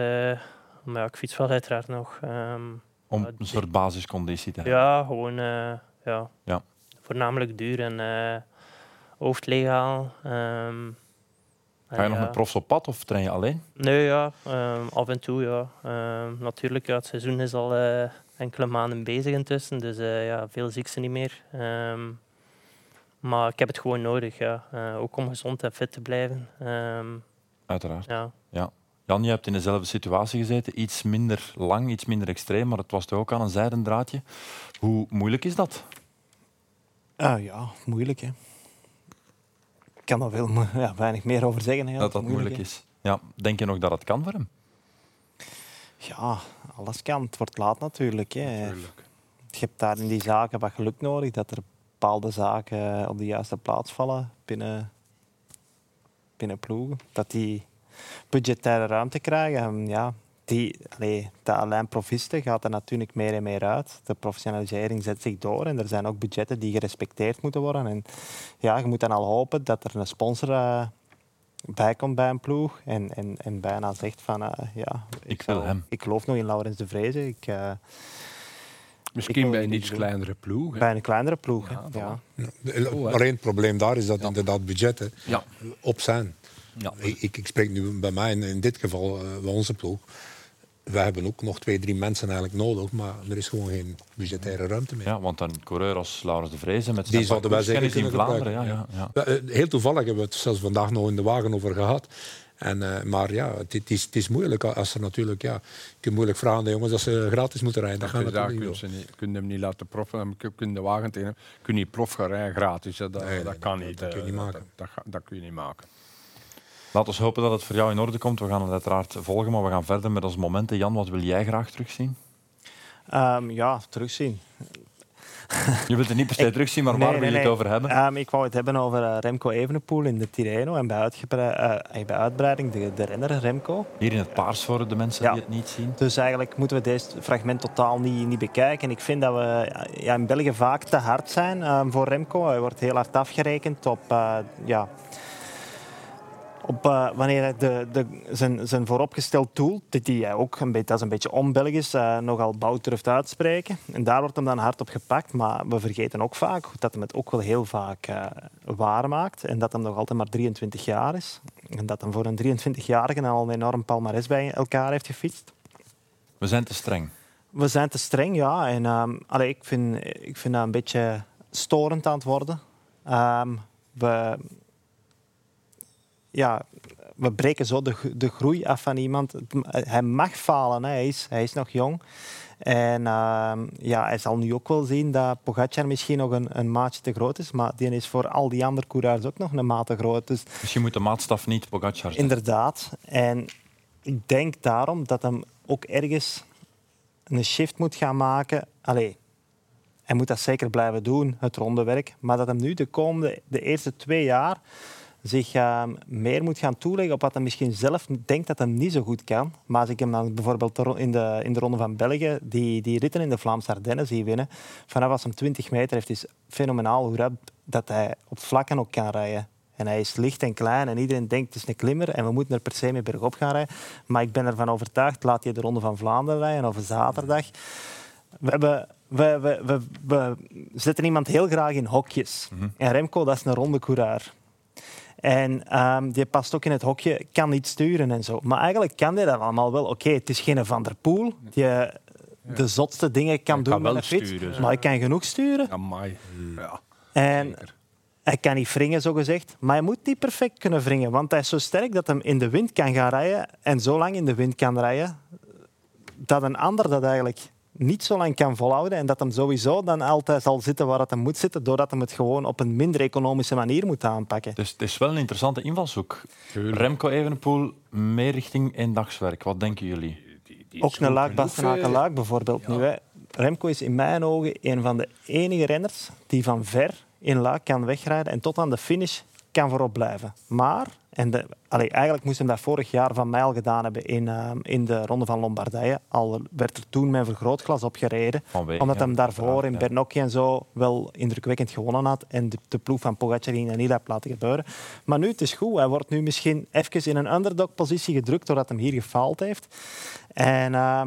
maar ja, ik fiets wel uiteraard nog. Um, Om een soort basisconditie te hebben? Ja, gewoon uh, ja. ja. voornamelijk duur en uh, hoofdlegaal. Um, Ga je nog met profs op pad of train je alleen? Nee, ja, af en toe ja. natuurlijk, ja, het seizoen is al enkele maanden bezig intussen, dus ja, veel zie ik ze niet meer. Maar ik heb het gewoon nodig, ja. Uh, ook om gezond en fit te blijven. Uiteraard. Ja. ja. Jan, je hebt in dezelfde situatie gezeten. Iets minder lang, iets minder extreem, maar het was toch ook aan een zijden draadje. Hoe moeilijk is dat? Uh, ja, moeilijk. Hè. Ik kan er veel, ja, weinig meer over zeggen. Hè, dat dat moeilijk, is. Ja. Denk je nog dat het kan voor hem? Ja, alles kan. Het wordt laat natuurlijk. Hè. natuurlijk. Je hebt daar in die zaken wat geluk nodig, dat er bepaalde zaken op de juiste plaats vallen binnen, binnen ploegen. Dat die budgettaire ruimte krijgen. ja, die, allee, de alleen profisten gaat er natuurlijk meer en meer uit. De professionalisering zet zich door en er zijn ook budgetten die gerespecteerd moeten worden. En ja, je moet dan al hopen dat er een sponsor uh, bij komt bij een ploeg en, en, en bijna zegt van uh, ja, ik, ik wil hem. Ik geloof nog in Laurens de Vreese. Ik, uh, Misschien bij een iets kleinere ploeg. Bij een kleinere ploeg, ja. ja. ja. Alleen het probleem daar is dat inderdaad budgetten op zijn. Ik, ik, spreek nu bij mij in, dit geval, uh, bij onze ploeg. We hebben ook nog twee, drie mensen eigenlijk nodig, maar er is gewoon geen budgettaire ruimte meer. Ja, want een coureur als Laurens de Vreese met die zouden wij zeker in Vlaanderen. Ja, ja, eh, Heel toevallig hebben we het zelfs vandaag nog in de wagen over gehad. En, uh, maar ja, het, is, het is moeilijk als er natuurlijk, ja, je kunt moeilijk vragen aan de jongens dat ze gratis moeten rijden. Dat, dat daar kun je niet, kun hem niet laten proffen, je kunt de wagen tegen kun je niet prof gaan rijden gratis. Dat, nee, dat kan niet. Dat kun je niet maken. Dat, dat, kun je niet maken. Laten we hopen dat het voor jou in orde komt. We gaan het uiteraard volgen, maar we gaan verder met ons momenten. Jan, wat wil jij graag terugzien? Um, ja, terugzien. Je wilt het niet per se terugzien, maar waar wil je het over hebben? Um, ik wou het hebben over uh, Remco Evenepoel in de Tirreno en bij, uh, bij uitbreiding de, de renner Remco. Hier in het paars voor de mensen die het niet zien. Dus eigenlijk moeten we deze fragment totaal niet, niet bekijken. Ik vind dat we ja, in België vaak te hard zijn um, voor Remco. Hij wordt heel hard afgerekend op... Uh, ja, op, uh, wanneer de, de, zijn, zijn vooropgesteld doel, die hij ook een beetje, dat is een beetje onbelgisch, uh, nogal bout durft uitspreken. En daar wordt hem dan hard op gepakt. Maar we vergeten ook vaak dat hij het ook wel heel vaak uh, waar maakt. En dat hij nog altijd maar 23 jaar is. En dat hij voor een 23-jarige al een enorm palmares bij elkaar heeft gefietst. We zijn te streng. We zijn te streng, ja. En um, allee, ik, vind, ik vind dat een beetje storend aan het worden. Um, we ja, we breken zo de, de groei af van iemand. Hij mag falen, hè. Hij, is, hij is nog jong. En uh, ja, hij zal nu ook wel zien dat Pogacar misschien nog een, een maatje te groot is. Maar die is voor al die andere coureurs ook nog een maat te groot. Dus, je moet de maatstaf niet Pogacar zijn. Inderdaad. En ik denk daarom dat hem ook ergens een shift moet gaan maken. Allee, hij moet dat zeker blijven doen, het rondewerk. Maar dat hem nu de komende, de eerste twee jaar zich uh, meer moet gaan toeleggen op wat hij misschien zelf denkt dat hij niet zo goed kan. Maar als ik hem dan bijvoorbeeld in de, in de Ronde van België die, die ritten in de Vlaamse Ardennen zie winnen, vanaf als hem 20 meter heeft, is fenomenaal hoe rap dat hij op vlakken ook kan rijden. En hij is licht en klein en iedereen denkt het is een klimmer en we moeten er per se mee bergop gaan rijden. Maar ik ben ervan overtuigd, laat je de Ronde van Vlaanderen rijden of zaterdag. We hebben we, we, we, we, zetten iemand heel graag in hokjes. Mhm. En Remco, dat is een ronde coureur. En um, die past ook in het hokje, kan niet sturen en zo. Maar eigenlijk kan hij dat allemaal wel. Oké, het is geen Van der Poel die de zotste dingen kan doen met een fiets. Sturen, maar hij kan genoeg sturen. Amai. Ja. En hij kan niet wringen, zo gezegd. Maar hij moet niet perfect kunnen wringen. Want hij is zo sterk dat hij in de wind kan gaan rijden. En zo lang in de wind kan rijden dat een ander dat eigenlijk niet zo lang kan volhouden en dat hem sowieso dan altijd zal zitten waar het hem moet zitten, doordat hij het gewoon op een minder economische manier moet aanpakken. Dus het is wel een interessante invalshoek. Remco Evenepoel, meer richting eendagswerk. Wat denken jullie? Die, die Ook een Luik Bastenaken Luik bijvoorbeeld nu. Hè. Remco is in mijn ogen een van de enige renners die van ver in Luik kan wegrijden en tot aan de finish kan voorop blijven. Maar en de, allee, eigenlijk moesten we dat vorig jaar van mij al gedaan hebben in, uh, in de Ronde van Lombardije. Al werd er toen mijn vergrootglas opgereden. Vanwege, omdat hem daarvoor in Bernocchi en zo wel indrukwekkend gewonnen had. En de, de ploeg van Pogacar ging dat niet heeft laten gebeuren. Maar nu, het is goed. Hij wordt nu misschien even in een underdog-positie gedrukt doordat hij hier gefaald heeft. En... Uh,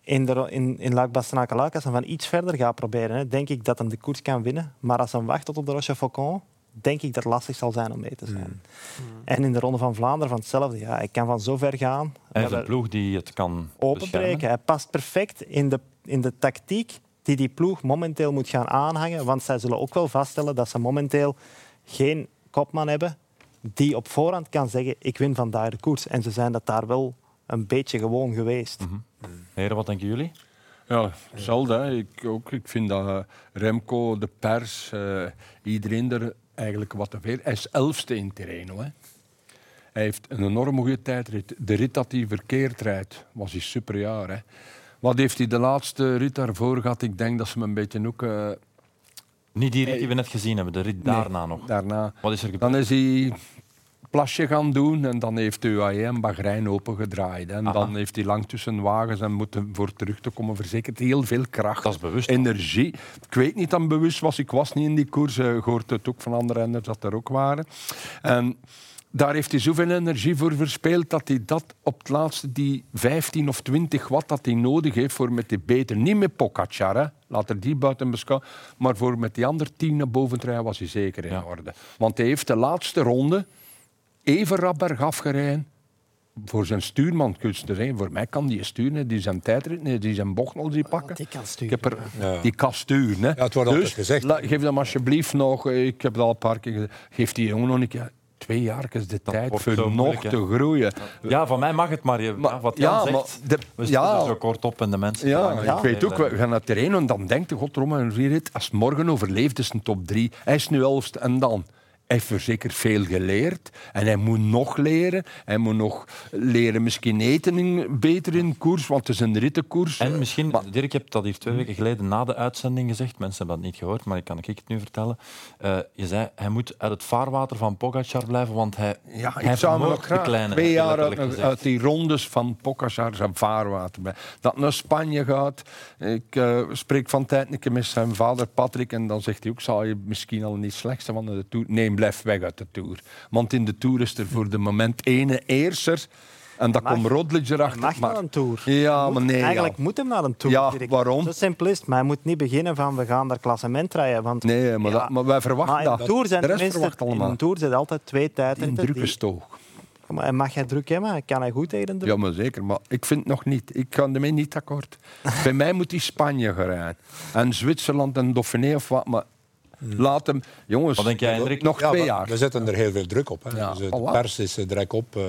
in, de, in, in Luik Bastenaken als hij van iets verder gaat proberen, hè, denk ik dat hij de koers kan winnen. Maar als hij wacht tot op de Roche Faucon, denk ik dat het lastig zal zijn om mee te zijn. Mm. En in de Ronde van Vlaanderen van hetzelfde. Ja, hij kan van zo ver gaan. Hij heeft een ploeg die het kan openbreken. Hij past perfect in de, in de tactiek die die ploeg momenteel moet gaan aanhangen. Want zij zullen ook wel vaststellen dat ze momenteel geen kopman hebben die op voorhand kan zeggen ik win vandaag de koers. En ze zijn dat daar wel een beetje gewoon geweest. Mm Heren, wat denken jullie? Ja, hetzelfde. Ik, ook, ik vind dat eh, Remco, de pers, uh, iedereen er eigenlijk wat te veel. Hij is elfste in Terreno. Hè. Hij heeft een enorm goede tijdrit. De rit dat hij verkeerd rijdt, was hij superjaar. Hè. Wat heeft hij de laatste rit daarvoor gehad? Ik denk dat ze hem een beetje ook... Uh... Niet die rit die we net gezien hebben, de rit daarna nog. Daarna. Wat is er gebeurd? Dan is hij plasje gaan doen en dan heeft de UAE een Bahrein opengedraaid. En dan heeft hij lang tussen wagens en moeten voor terug te komen verzekerd. Heel veel kracht, dat is bewust, energie. Ik weet niet dat bewust was, ik was niet in die koers. Ik hoorde het ook van andere renners dat er ook waren. En daar heeft hij zoveel energie voor verspeeld dat hij dat op het laatste, die 15 of 20 watt dat hij nodig heeft voor met die beter, niet met Pogacar, hè. laat er die buiten beschouwen, maar voor met die andere 10 naar boven te rijden was hij zeker in orde. Want hij heeft de laatste ronde even rap bergaf gereden voor zijn stuurman zijn. Voor mij kan die sturen, die zijn tijdrit, die zijn bocht nog die pakken. Die kan sturen. Ik heb er, Die kan sturen. Hè. Ja, het wordt dus, gezegd. geef hem alsjeblieft nog, ik heb het al een paar keer gezegd, geef die jongen nog een keer twee jaar is de tijd voor nog te groeien. Ja, van mij mag het maar. Je, maar wat Jan ja, zegt, maar de, we ja, zo kort op en de mensen... Ja, ik weet ook, we gaan naar het terrein en dan denkt de God erom en als morgen overleeft is een top drie. Hij is nu elfste en dan heeft er zeker veel geleerd. En hij moet nog leren. Hij moet nog leren misschien eten in, beter in koers, want het is een rittenkoers. En misschien, Dirk, je hebt dat hier twee weken geleden na de uitzending gezegd. Mensen hebben dat niet gehoord, maar ik kan ik het nu vertellen. Uh, je zei, hij moet uit het vaarwater van Pogacar blijven, want hij, ja, hij ik zou nog graag kleine, twee jaar uit, uit, die rondes van Pogacar zijn vaarwater. Dat naar Spanje gaat. Ik uh, spreek van tijd met zijn vader Patrick en dan zegt hij ook, zal je misschien al niet slechtste van de Tour... Nee, blijf weg uit de Tour. Want in de Tour is er voor de moment ene eerser. En dan komt Roglic erachter. Hij mag maar... naar een Tour. Ja, maar nee. Eigenlijk moet hem naar een Tour. Ja, waarom? Zo simpel is Maar hij moet niet beginnen van we gaan daar klassement rijden. Want, nee, maar, dat, maar wij verwachten maar dat. Tour zijn de rest In een Tour zijn altijd twee tijden. In druk is toch. Maar mag hij druk hebben? Kan hij goed tegen de druk? Ja, maar zeker. Maar ik vind nog niet. Ik ga ermee niet akkoord. Bij mij moet hij Spanje gaan rijden. En Zwitserland en Dauphiné of wat. Maar. Laat hem, jongens, Wat denk jij, Hendrik? nog twee jaar. We zetten er heel veel druk op. Hè. Dus, eh, de oh, pers is uh, direct op. Uh,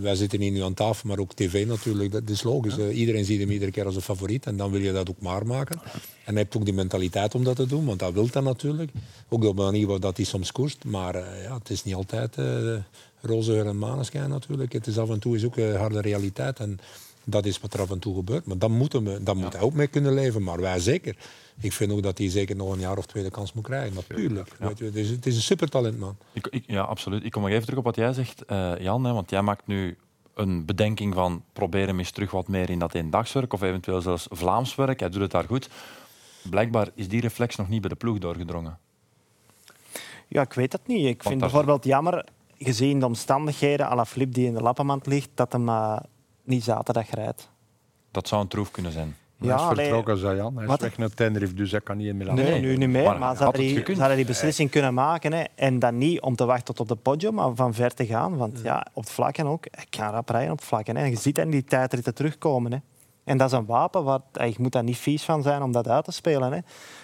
wij zitten hier nu aan tafel, maar ook tv natuurlijk. Dat is logisch. iedereen ziet hem iedere keer als een favoriet en dan wil je dat ook maar maken. En hij heeft ook die mentaliteit om dat te doen, want dat wil dat natuurlijk. Ook op de manier waarop hij soms koerst. Maar ja, het is niet altijd roze en maneschijn natuurlijk. Het is af en toe is ook harde realiteit. En dat is wat er af en toe gebeurt. Maar dan moeten we, dan moet hij ook mee kunnen leven. Maar wij zeker ik vind ook dat hij zeker nog een jaar of twee de kans moet krijgen. Natuurlijk. Weet je, het, is, het is een supertalent, man. Ik, ik, ja, absoluut. Ik kom nog even terug op wat jij zegt, uh, Jan. Hè, want jij maakt nu een bedenking van proberen eens terug wat meer in dat eendagswerk of eventueel zelfs Vlaams werk. Hij doet het daar goed. Blijkbaar is die reflex nog niet bij de ploeg doorgedrongen. Ja, ik weet het niet. Ik vind bijvoorbeeld jammer, gezien de omstandigheden, à la Flip die in de lappenmand ligt, dat hem uh, niet zaterdag rijdt. Dat zou een troef kunnen zijn. Ja, hij is vertrokken, zei Jan. Hij is weg naar Tenerife, dus hij kan niet in Milan. Nee, nu niet meer. Maar, maar ze hadden die, beslissing kunnen maken. Hè. En dan niet om te wachten tot op de podium, maar van ver te gaan. Want ja, op het vlakken ook. Ik kan rap rijden op het vlakken. Hè. En je ziet in die tijdritten terugkomen. Hè. En dat is een wapen, waar, je moet daar niet vies van zijn om dat uit te spelen. Hè.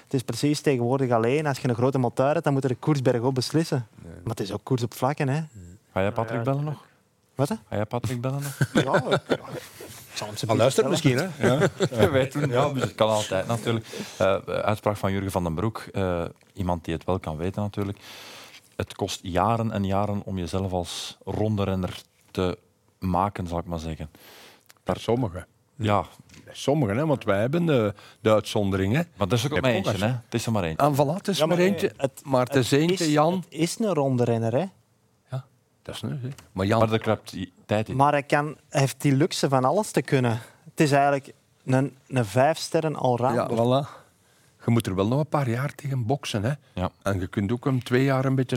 Het is precies tegenwoordig alleen. Als je een grote motor hebt, dan moet er de koers bergop beslissen. Maar het is ook koers op vlakken. Hè. Ga jij Patrick bellen nog? Wat? Ga jij Patrick bellen nog? ja, Al luistert misschien, hè? Ja. We weten, ja, dus het kan altijd natuurlijk. Uh, uitspraak van Jurgen van den Broek, uh, iemand die het wel kan weten natuurlijk. Het kost jaren en jaren om jezelf als ronderenner te maken, zal ik maar zeggen. Daar sommigen. Ja. Sommigen, hè, want wij hebben de, de uitzonderingen. Maar dat is ook maar eentje, hè? Het is er maar eentje. En voilà, het is ja, maar, maar eentje. Het, maar het, is eentje, Jan. Het is een ronderenner, hè? Ja, dat is nu. Maar Jan... Maar klopt tijd in. Maar hij, kan, hij heeft die luxe van alles te kunnen. Het is eigenlijk een, een vijf sterren allrounder. Ja, voilà. Je moet er wel nog een paar jaar tegen boksen. Hè? Ja. En je kunt ook een twee jaar een beetje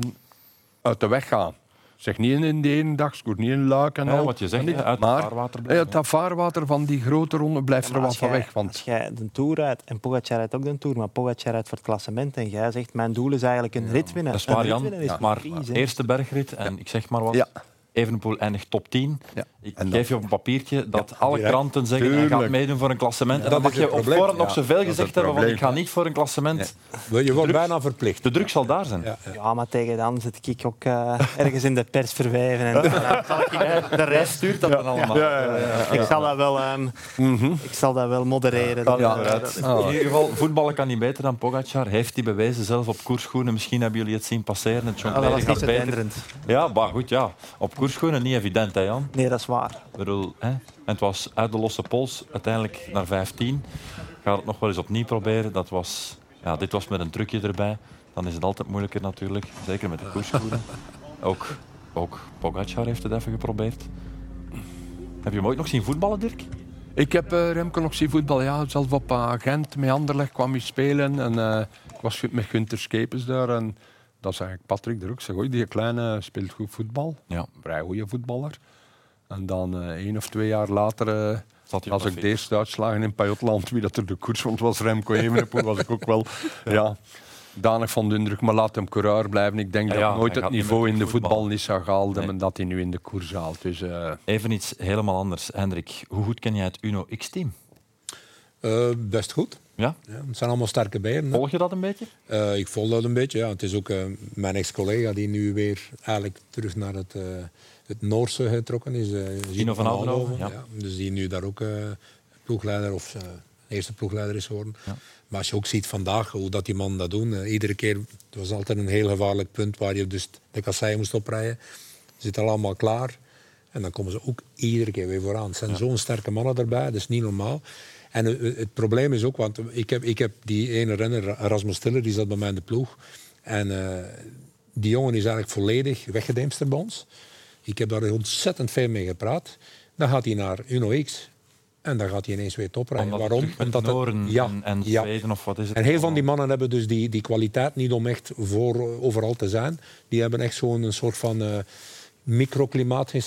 uit de weg gaan. Zeg niet in de ene dag, scoort niet in Luik en ja, al. wat je zegt, uit maar, het vaarwater blijven. vaarwater van die grote ronde blijft er wat van weg. Want... Als jij de Tour rijdt, en Pogacar rijdt ook de Tour, maar Pogacar rijdt voor het klassement en jij zegt, mijn doel is eigenlijk een rit winnen. Dat is waar, Jan. Is maar eerste bergrit, en ik zeg maar wat, Evenepoel eindigt top 10. Ja. Ik geef je op een papiertje dat alle kranten zeggen dat hij gaat meedoen voor een klassement. en dan mag je op voorhand nog zoveel gezegd hebben van ik ga niet voor een klassement. Je wordt bijna verplicht. De druk zal daar zijn. Ja, maar tegen dan zit ik ook uh, ergens in de pers verwijven. En, de rest stuurt dat dan allemaal. Ik, zal dat wel, um, mm -hmm. ik zal dat wel modereren. In ieder geval, voetballen kan niet beter dan Pogacar. Heeft hij bewezen, zelf op koersschoenen. Misschien hebben jullie het zien passeren. Het ja, dat was niet Ja, maar goed, ja. Op koerschoenen niet evident, hè Jan? Nee, dat is waar. Ik bedoel, hè? En het was uit de losse pols, uiteindelijk naar 15. Ga het nog wel eens opnieuw proberen. Dat was, ja, dit was met een trucje erbij. Dan is het altijd moeilijker natuurlijk, zeker met de koerschoenen. Ook, ook Pogacar heeft het even geprobeerd. Heb je hem ooit nog zien voetballen, Dirk? Ik heb uh, Remco nog zien voetballen. Ja, zelf op agent met Anderlecht kwam hij spelen. En, uh, ik was met Gunter Skepens daar. En, dat is eigenlijk Patrick er ook. Zeg, die kleine speelt goed voetbal. Ja. Vrij goede voetballer. En dan uh, één of twee jaar later, uh, als ik de eerste uitslagen in Pajotland, wie dat er de koers vond, was Remco Evenepoel, was ik ook wel ja. danig van de indruk. Maar laat hem coureur blijven. Ik denk dat nooit het niveau in de voetbal niet zou gehaald hebben dat hij nu in de koers haalt. Dus, uh... Even iets helemaal anders. Hendrik, hoe goed ken jij het Uno X-team? best goed. Ja? ja? Het zijn allemaal sterke bijen. Volg je dat een beetje? Uh, ik volg dat een beetje, ja. Het is ook uh, mijn ex-collega die nu weer eigenlijk terug naar het, uh, het Noorse getrokken is. Gino van Aldenhoven. Ja. ja. Dus die nu daar ook ploegleider of eerste ploegleider is geworden. Ja. Maar als je ook ziet vandaag hoe dat die mannen dat doen. iedere keer, het was altijd een heel gevaarlijk punt waar je dus de kassei moest oprijden. Zit allemaal klaar. En dan komen ze ook iedere keer weer vooraan. Het zijn zo'n sterke mannen erbij, dat is niet normaal. En het, probleem is ook, want ik heb, ik heb die ene renner, Rasmus Stiller, die zat bij mij in de ploeg. En uh, die jongen is eigenlijk volledig weggedemsterd bij ons. Ik heb daar ontzettend veel mee gepraat. Dan gaat hij naar Uno X. En dan gaat hij ineens weer toprijden. Waarom? Omdat het, ja, en, en Zweden of wat is het? En heel van die mannen hebben dus die, die kwaliteit niet om echt voor overal te zijn. Die hebben echt zo'n soort van uh, microklimaat uh,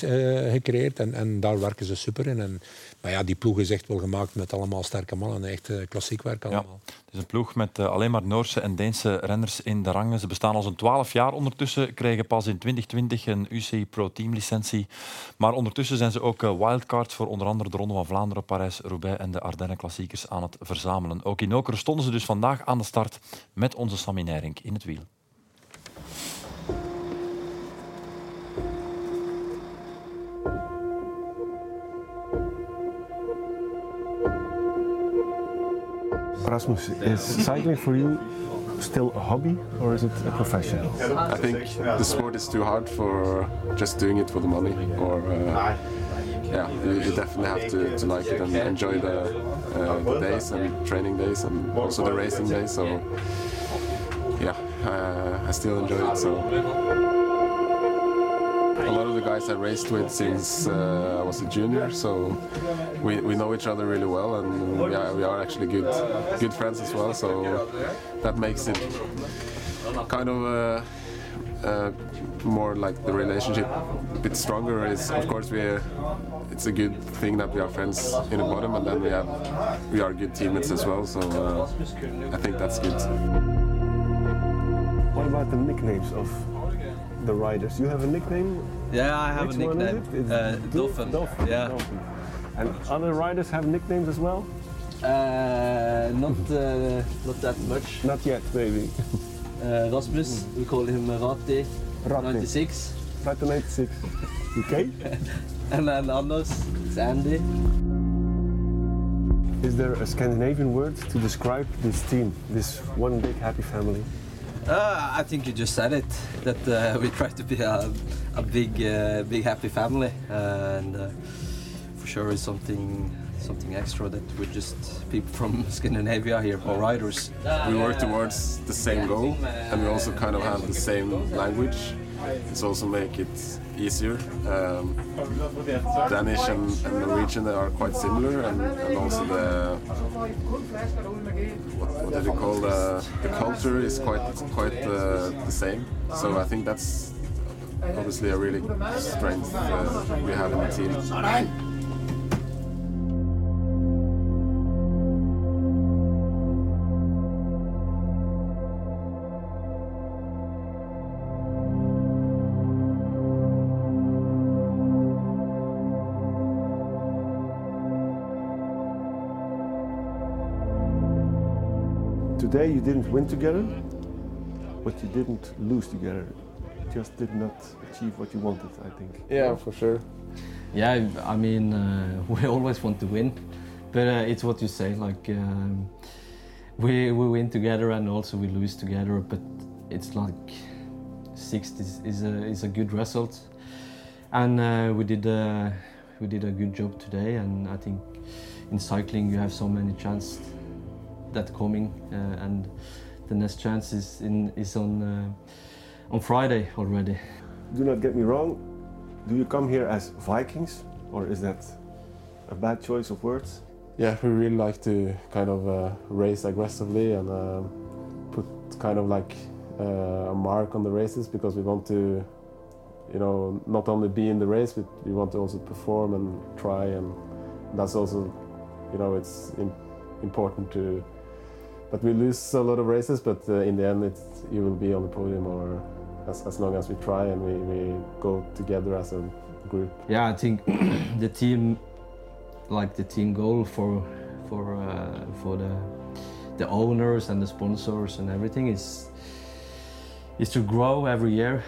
gecreëerd. En, en daar werken ze super in. En maar ja, die ploeg is echt wel gemaakt met allemaal sterke mannen. Echt klassiek werk allemaal. Ja, het is een ploeg met uh, alleen maar Noorse en Deense renners in de rangen. Ze bestaan al zo'n 12 jaar ondertussen. Kregen pas in 2020 een UCI Pro Team licentie. Maar ondertussen zijn ze ook uh, wildcards voor onder andere de Ronde van Vlaanderen, Parijs, Roubaix en de Ardennen Klassiekers aan het verzamelen. Ook in Okeren stonden ze dus vandaag aan de start met onze Sammy Nijrink in het wiel. Rasmus, is cycling for you still a hobby or is it a profession? I think the sport is too hard for just doing it for the money. Or uh, yeah, you, you, definitely have to, to like it and enjoy the, uh, the days and training days and also the racing days. So yeah, uh, I still enjoy it. So guys I raced with since uh, I was a junior, so we, we know each other really well, and we are, we are actually good good friends as well. So that makes it kind of uh, uh, more like the relationship a bit stronger. Is of course we it's a good thing that we are friends in the bottom, and then we have we are good teammates as well. So uh, I think that's good. What about the nicknames of the riders? You have a nickname yeah, I have Which a nickname. It? Uh, Dolphin. Dolphin. Yeah. Dolphin. And other riders have nicknames as well? Uh, not uh, not that much. Not yet, maybe. uh, Rasmus, mm. we call him Rati, Rati. 96. Rati 96. Okay. and then Anders, it's Andy. Is there a Scandinavian word to describe this team, this one big happy family? Uh, I think you just said it. That uh, we try to be a, a big, uh, big happy family, and uh, for sure it's something, something extra that we're just people from Scandinavia here, all riders. We work towards the same goal, and we also kind of have the same language. It's also make it easier. Um, Danish and, and Norwegian are quite similar, and, and also the what, what did you call the, the culture is quite quite uh, the same. So I think that's obviously a really strength uh, we have in the team. Today you didn't win together, but you didn't lose together. You just did not achieve what you wanted, I think. Yeah, for sure. Yeah, I mean, uh, we always want to win, but uh, it's what you say. Like um, we we win together and also we lose together, but it's like sixth is, is a is a good result, and uh, we did a we did a good job today. And I think in cycling you have so many chances that coming, uh, and the next chance is in is on uh, on Friday already. Do not get me wrong. Do you come here as Vikings, or is that a bad choice of words? Yeah, we really like to kind of uh, race aggressively and uh, put kind of like uh, a mark on the races because we want to, you know, not only be in the race, but we want to also perform and try, and that's also, you know, it's im- important to that we lose a lot of races, but uh, in the end, it's, you will be on the podium or as, as long as we try and we, we go together as a group. Yeah, I think the team, like the team goal for for uh, for the the owners and the sponsors and everything is is to grow every year,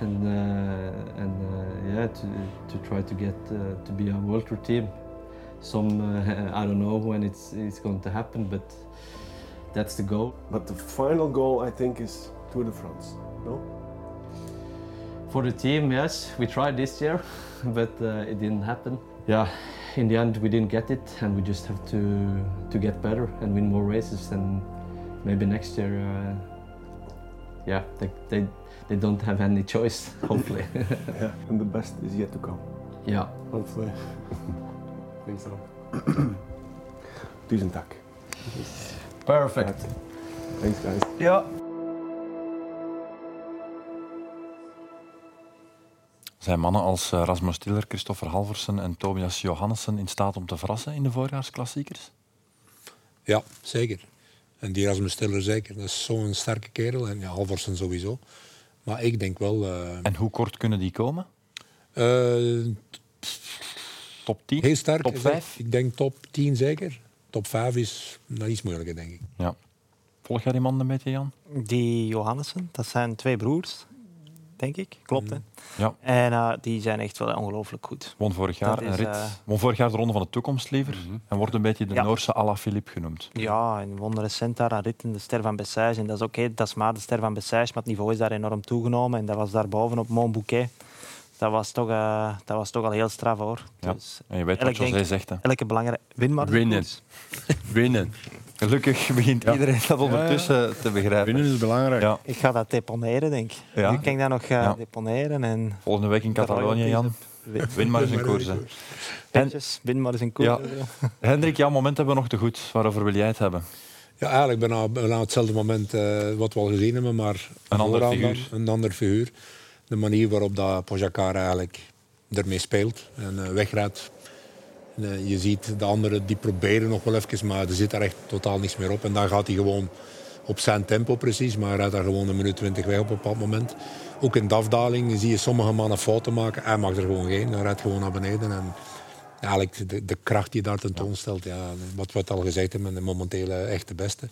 and uh, and uh, yeah, to to try to get uh, to be a world tour team. Some uh, I don't know when it's it's going to happen, but that's the goal. But the final goal, I think, is Tour de France. No? For the team, yes, we tried this year, but uh, it didn't happen. Yeah, in the end, we didn't get it, and we just have to to get better and win more races, and maybe next year, uh, yeah, they, they they don't have any choice. Hopefully, yeah, and the best is yet to come. yeah. Hopefully. I think so. Duizend tak. Perfect. Thanks, guys. Ja. Zijn mannen als eh, Rasmus Tiller, Christopher Halversen en Tobias Johannessen in staat om te verrassen in de voorjaarsklassiekers? Ja, zeker. En die Rasmus Stiller zeker. Dat is zo'n sterke kerel. En ja, Halversen sowieso. Maar ik denk wel... eh, En hoe kort kunnen die komen? eh, Top 10? heel sterk. Top is dat. 5? Ik denk top 10 zeker. Top 5 is nog iets moeilijker, denk ik. Ja. Volg jij die man een beetje, Jan? Die Johannessen, dat zijn twee broers, denk ik. Klopt, hè? Ja. En eh, die zijn echt wel ongelooflijk goed. Won vorig jaar een is, rit. eh, Won vorig jaar de Ronde van de Toekomst liever. En wordt een beetje de Ja. Noorse Ala Philippe genoemd. Ja, en won recent daar een rit in de Ster van Bessèges. En dat is oké, dat is maar de Ster van Bessèges, maar het niveau is daar enorm toegenomen. En dat was daarboven op Mont Bouquet. Dat was toch, eh, dat was toch al heel straf, hoor. Ja. Dus En je weet wat José zegt. Hè. elke belangrijke... Win maar. de Winnen. Winnen. Gelukkig begint iedereen dat ondertussen te begrijpen. Winnen is belangrijk. Ja. Ik ga dat deponeren, denk ik. Ja. Nu kan ik dat nog Ja. deponeren. En Volgende week in Catalonië, Jan. Win maar eens een koers. hè. Petjes, win maar eens een koers. Ja. Hendrik, jouw moment hebben we nog te goed. Waarover wil jij het hebben? Ja, eigenlijk bijna, bijna hetzelfde moment eh, wat we al gezien hebben, maar Een ander dan een ander figuur. De manier waarop dat Pogacar eigenlijk ermee speelt en eh, wegrijdt. En, eh, je ziet de anderen die proberen nog wel even, maar er zit daar echt totaal niks meer op. En dan gaat hij gewoon op zijn tempo precies, maar hij rijdt daar gewoon een minuut twintig weg op een bepaald moment. Ook in de afdaling zie je sommige mannen fouten maken. Hij mag er gewoon geen, hij rijdt gewoon naar beneden. En eigenlijk de, de kracht die daar tentoonstelt, ja, wat we al gezegd hebben, momenteel eh, echt de beste.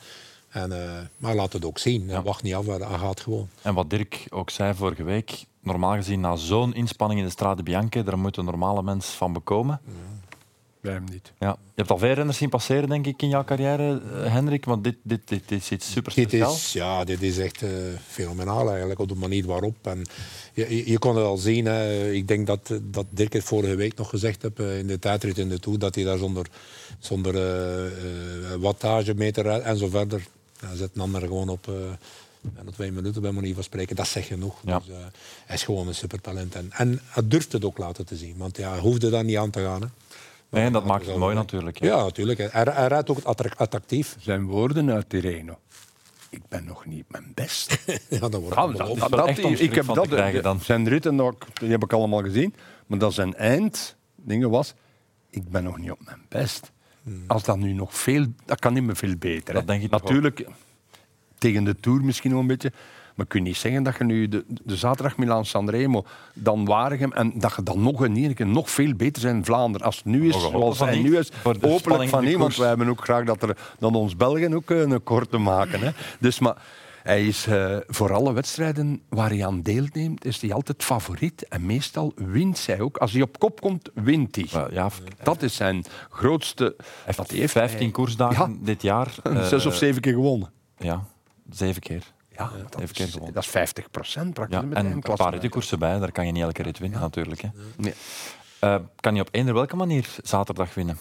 En, eh, maar laat het ook zien. Ja. Wacht niet af, hij gaat gewoon. En wat Dirk ook zei vorige week, normaal gezien na zo'n inspanning in de Strade Bianche, daar moet een normale mens van bekomen. bij hem niet. Ja. Je hebt al veel renners zien passeren, denk ik, in jouw carrière, uh, Hendrik. Want dit, dit, dit, dit is iets super speciaal. Dit is, ja, dit is echt uh, fenomenaal eigenlijk, op de manier waarop. En je, je kon het al zien. Hè. Ik denk dat, dat Dirk het vorige week nog gezegd heeft uh, in de tijdrit in de Tour, dat hij daar zonder, zonder wattagemeter en zo verder... Hij zet een ander gewoon op bijna twee minuten bij manier van spreken, dat zegt genoeg. Ja. Dus, uh, hij is gewoon een supertalent. En, en hij durft het ook laten te zien. Want ja, hij hoefde daar niet aan te gaan. Hè. Nee, dat maakt het mooi natuurlijk. Ja, ja natuurlijk. Hij, hij rijdt ook attractief. Zijn woorden uit Tirreno. Ik ben nog niet mijn best. ja, dat wordt ah, dat, dat, dat, Ik heb dat, krijgen dan. Zijn ritten, die heb ik allemaal gezien. Maar dat zijn einddingen was... Ik ben nog niet op mijn best. Als dat nu nog veel... Dat kan niet meer veel beter. Dat denk ik Natuurlijk... Tegen de Tour misschien wel een beetje. Maar kun je niet zeggen dat je nu de, de zaterdag Milaan-Sanremo, dan Waregem en dat je dan nog een keer nog veel beter zijn in Vlaanderen. Als het nu is, zoals het nu is, hopelijk van niemand. Wij hebben ook graag dat er dan ons Belgen ook een eh, korte maken. Hè. Dus maar hij is uh, voor alle wedstrijden waar hij aan deelneemt, is hij altijd favoriet. En meestal wint hij ook. Als hij op kop komt, wint hij. ja, dat is zijn grootste... Hij heeft 15 koersdagen dit jaar. Zes uh, of zeven keer gewonnen. Ja, Zeven keer. Ja, dat, keer gewonnen. dat is 50 procent praktisch. Ja, en een paar rittenkoersen bij, daar kan je niet elke rit winnen natuurlijk. Hè. Nee. Uh, kan je op eender welke manier zaterdag winnen?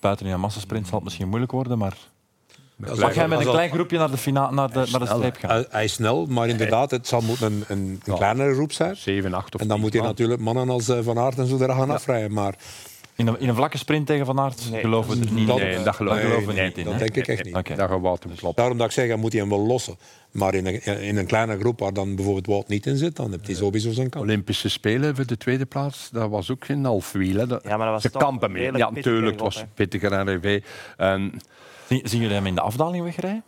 Buiten een massasprint zal het misschien moeilijk worden, maar... Mag jij met een klein groepje naar de, fina naar de, naar de streep gaan? Hij, is snel, maar inderdaad, het zal moeten een, een, een kleinere groep zijn. 7, 8 of En dan moet je natuurlijk mannen als eh, Van Aert en zo er gaan afrijden. Maar in een, in een vlakke sprint tegen Van Aert nee. geloven we er niet dat, nee, dat geloven, nee, we niet in. Dat denk ik echt niet. Okay. Dat gaat Wout hem kloppen. Daarom dat ik zeg, dan moet hij hem wel lossen. Maar in een, in een kleine groep waar dan bijvoorbeeld Wout niet in zit, dan heeft hij sowieso zijn kans. Olympische Spelen voor de tweede plaats, dat was ook geen half wiel. Ja, maar dat was Ze kampen mee. Ja, natuurlijk. Het was pittiger en RV. En... Zien, jullie hem in de afdaling wegrijden?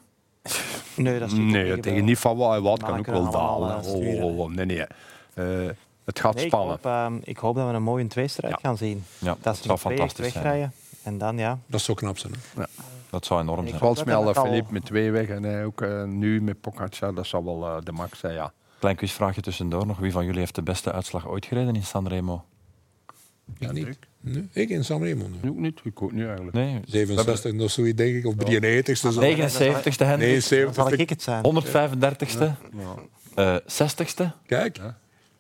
Nee, dat is nee, tegen niet van Wout kan ook wel dalen. Oh, oh, oh, nee, nee. Uh, het gaat nee, spannen. Ik hoop, uh, ik hoop, dat we een mooie tweestrijd ja. gaan zien. Ja, dat zou fantastisch zijn. En dan, ja. Dat zou knap zijn. Hè? Ja. Dat zou enorm zijn. Zoals met alle Philippe met twee weg en hij ook uh, nu met Pogacar, dat zou wel uh, de max zijn, ja. Klein quizvraagje tussendoor nog. Wie van jullie heeft de beste uitslag ooit gereden in Sanremo? Ik niet. Nee, ik in Sanremo. Nu. Ook niet. Ik ook niet eigenlijk. Nee. 67 of zoiets, denk ik. Of 93ste. 79ste, Hendrik. 79 Zal ik het zijn? 135ste. Ja. Uh, 60ste. Kijk. Ja.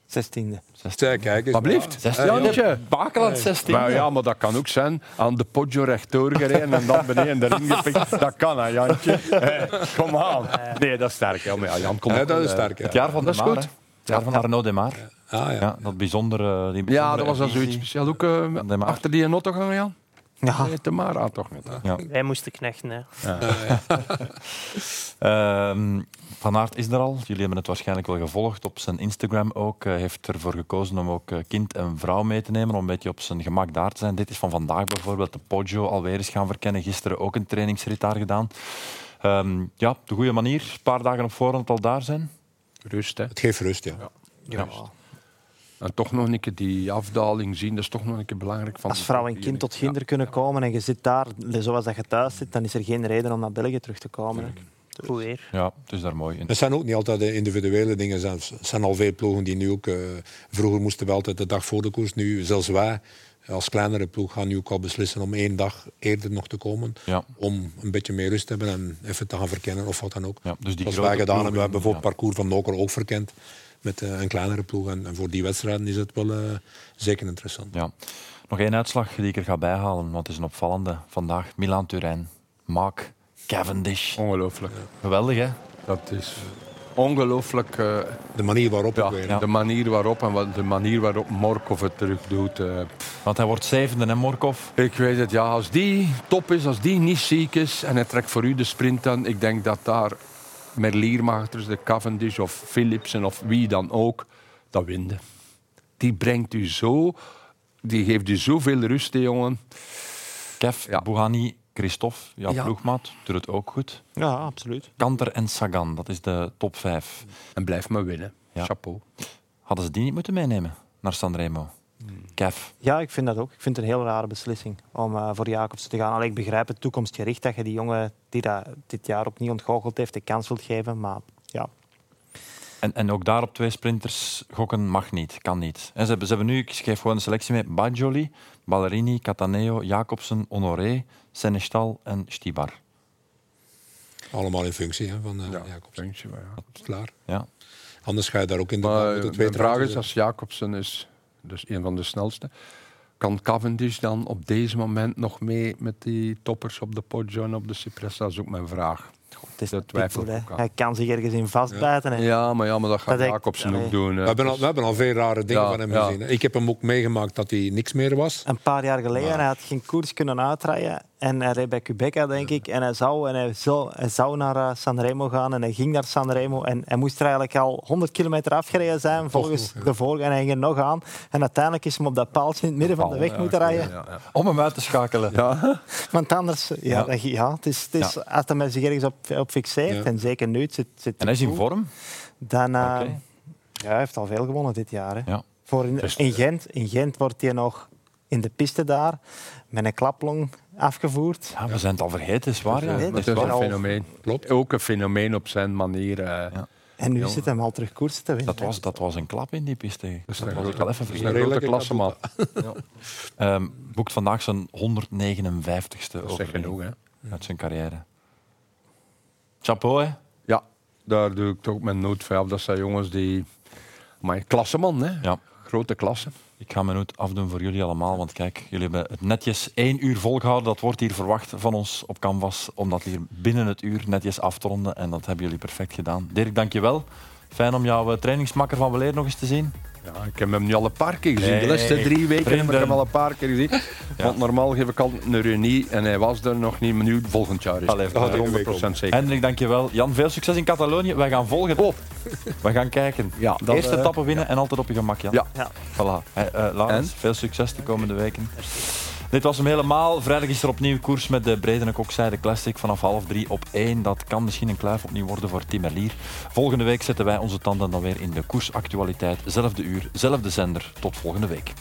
16e. kijk eens. Wat blieft? 16e. Bakeland 16e. Maar ja, maar dat kan ook zijn aan de Poggio rechtdoor gereden en dan beneden erin gepikt. Dat kan, hè, Jantje. kom aan. Nee, dat is sterk. Ja, maar ja, Jan komt ja, dat is sterk. Het jaar van de Mar. Het jaar van Arnaud Demar. Ah, ja. ja. dat bijzondere... Die ja, dat was dan zoiets speciaal. Ook uh, achter die auto gaan, Jan? Ja. Nee, de Mara toch niet. Ja. Wij moesten knechten. Hè. Ja. uh, Van Aert is er al. Jullie hebben het waarschijnlijk wel gevolgd. Op zijn Instagram ook. Hij heeft ervoor gekozen om ook eh, kind en vrouw mee te nemen. Om een beetje op zijn gemak daar te zijn. Dit is van vandaag bijvoorbeeld. De Poggio alweer eens gaan verkennen. Gisteren ook een trainingsrit daar gedaan. Um, ja, de goede manier. Een paar dagen op voorhand al daar zijn. Rust, hè? Het geeft rust, ja. ja. En toch nog een keer die afdaling zien, dat is toch nog een keer belangrijk. Van Als vrouw en kind tot ginder kunnen komen en je zit daar zoals dat je thuis zit, dan is er geen reden om naar België terug te komen. Hoe weer. Ja, het is daar mooi. Het zijn ook niet altijd de individuele dingen. Er zijn al veel ploegen die nu ook... Uh, vroeger moesten we altijd de dag voor de koers. Nu, zelfs wij als kleinere ploeg gaan nu ook al beslissen om één dag eerder nog te komen. Ja. Om een beetje meer rust te hebben en even te gaan verkennen of wat dan ook. Ja, dus die Als wij gedaan hebben, we hebben bijvoorbeeld het parcours van Noker ook verkend met uh, een kleinere ploeg. En, en, voor die wedstrijden is het wel uh, zeker interessant. Ja. Nog één uitslag die ik er ga bijhalen, want het is een opvallende. Vandaag Milan-Turijn. Mark Cavendish. Ongelooflijk. Geweldig, hè? Dat is ongelooflijk. Uh, de manier waarop. Ja, ja. De manier waarop en de manier waarop Morkov het terug doet. Uh, Want hij wordt zevende, hè, Morkov? Ik weet het, ja. Als die top is, als die niet ziek is en hij trekt voor u de sprint aan, ik denk dat daar Merliermachers, de Cavendish of Philipsen of wie dan ook, dat winde. Die brengt u zo, die geeft u zoveel rust, jongen. Kev, ja. Bouhani, Christophe, jouw ja. ploegmaat, doet het ook goed. Ja, absoluut. Kanter en Sagan, dat is de top 5. En blijf maar winnen. Ja. Chapeau. Hadden ze die niet moeten meenemen naar Sanremo? Ja, ik vind dat ook. Ik vind het een heel rare beslissing om uh, voor Jacobs te gaan. Allee, ik begrijp het toekomstgericht dat je die jongen die dat dit jaar opnieuw ontgoocheld heeft de kans wilt geven. Maar ja. En, en ook daar op twee sprinters gokken mag niet, kan niet. En ze, hebben, ze hebben nu, ik schrijf gewoon een selectie mee, Bajoli, Ballerini, Cataneo, Jacobsen, Honoré, Senestal en Stibar. Allemaal in functie hè, van uh, Ja, Jacobsen. functie, maar ja. Klaar. Ja. Anders ga je daar ook in de, Maar de de twee vraag trainers, is, als Jacobsen is dus een van de snelste, kan Cavendish dan op deze moment nog mee met die toppers op de Poggio en op de Cipressa? Dat is ook mijn vraag. Het is Dat twijfel pitbull, ik hè. ook Hij kan zich ergens in vastbijten. en- Ja, maar, ja, maar dat gaat Dat Jacobsen Allee. ook doen. We hebben, al, we hebben al veel rare dingen Ja, van hem ja. gezien. hè. Ik heb hem ook meegemaakt dat hij niks meer was. Een paar jaar geleden, Maar- hij had geen koers kunnen uitrijden. En hij reed bij Quebec, denk ik. En hij zou, en hij zou, hij zou naar eh, Sanremo gaan. En hij ging naar Sanremo. En hij moest er eigenlijk al 100 kilometer afgereden zijn, volgens ja. de vorige. En hij ging er nog aan. En uiteindelijk is hij op dat paaltje in het midden van de weg Ja, moeten ja, rijden. ja, ja. Om hem uit te schakelen. Ja, Want anders, ja, Ja. dat- ja. het is, het is, als hij zich ergens op, op fixeert, Ja. en zeker nu, het zit, zit En hij is in vorm. Dan, eh, Oké. ja, hij heeft al veel gewonnen dit jaar. Hè. Ja. Voor in, in, Gent, in Gent wordt hij nog in de piste daar met een klaplong afgevoerd. Ja, we zijn het al vergeten, is waar. Ja. Dat het is een fenomeen. Klopt. Ook een fenomeen op zijn manier. eh. Ja. En nu Ja. zit hij hem al terug koers te winnen. Dat was, dat was een klap in die piste. is Dat een was ik grote- wel even dat vergeten. een grote klasseman. Ehm, boekt vandaag zijn 159ste Dat is echt overwinning genoeg, hè? uit zijn carrière. Chapeau, hè? Ja, daar doe ik toch mijn nood van af. Dat zijn jongens die... Maar klasseman, hè? Ja. Grote klasse. Ik ga mijn noot afdoen voor jullie allemaal, want kijk, jullie hebben het netjes één uur volgehouden. Dat wordt hier verwacht van ons op Canvas, om dat hier binnen het uur netjes af te ronden. En dat hebben jullie perfect gedaan. Dirk, dank je wel. Fijn om jouw eh, trainingsmakker van Weleer nog eens te zien. Ja, ik heb hem nu al een paar keer gezien. De laatste drie weken heb ik vrienden. hem al een paar keer gezien. Want normaal geef ik altijd een reunie en hij was er nog niet. Maar nu volgend jaar is Allee, het. Dat volgende is week 100% zeker. Hendrik, dank je wel. Jan, veel succes in Catalonië. Wij gaan volgen. Oh. We gaan kijken. Ja, dat, Eerste eh, etappe winnen en altijd op je gemak, Jan. Ja. Ja. Voilà. Hey, eh, Laurens, veel succes de komende weken. Dit was hem helemaal. Vrijdag is er opnieuw koers met de Breden Kokzijde Classic vanaf half drie op één. Dat kan misschien een kluif opnieuw worden voor Tim. Volgende week zetten wij onze tanden dan weer in de koersactualiteit. Zelfde uur, zelfde zender. Tot volgende week.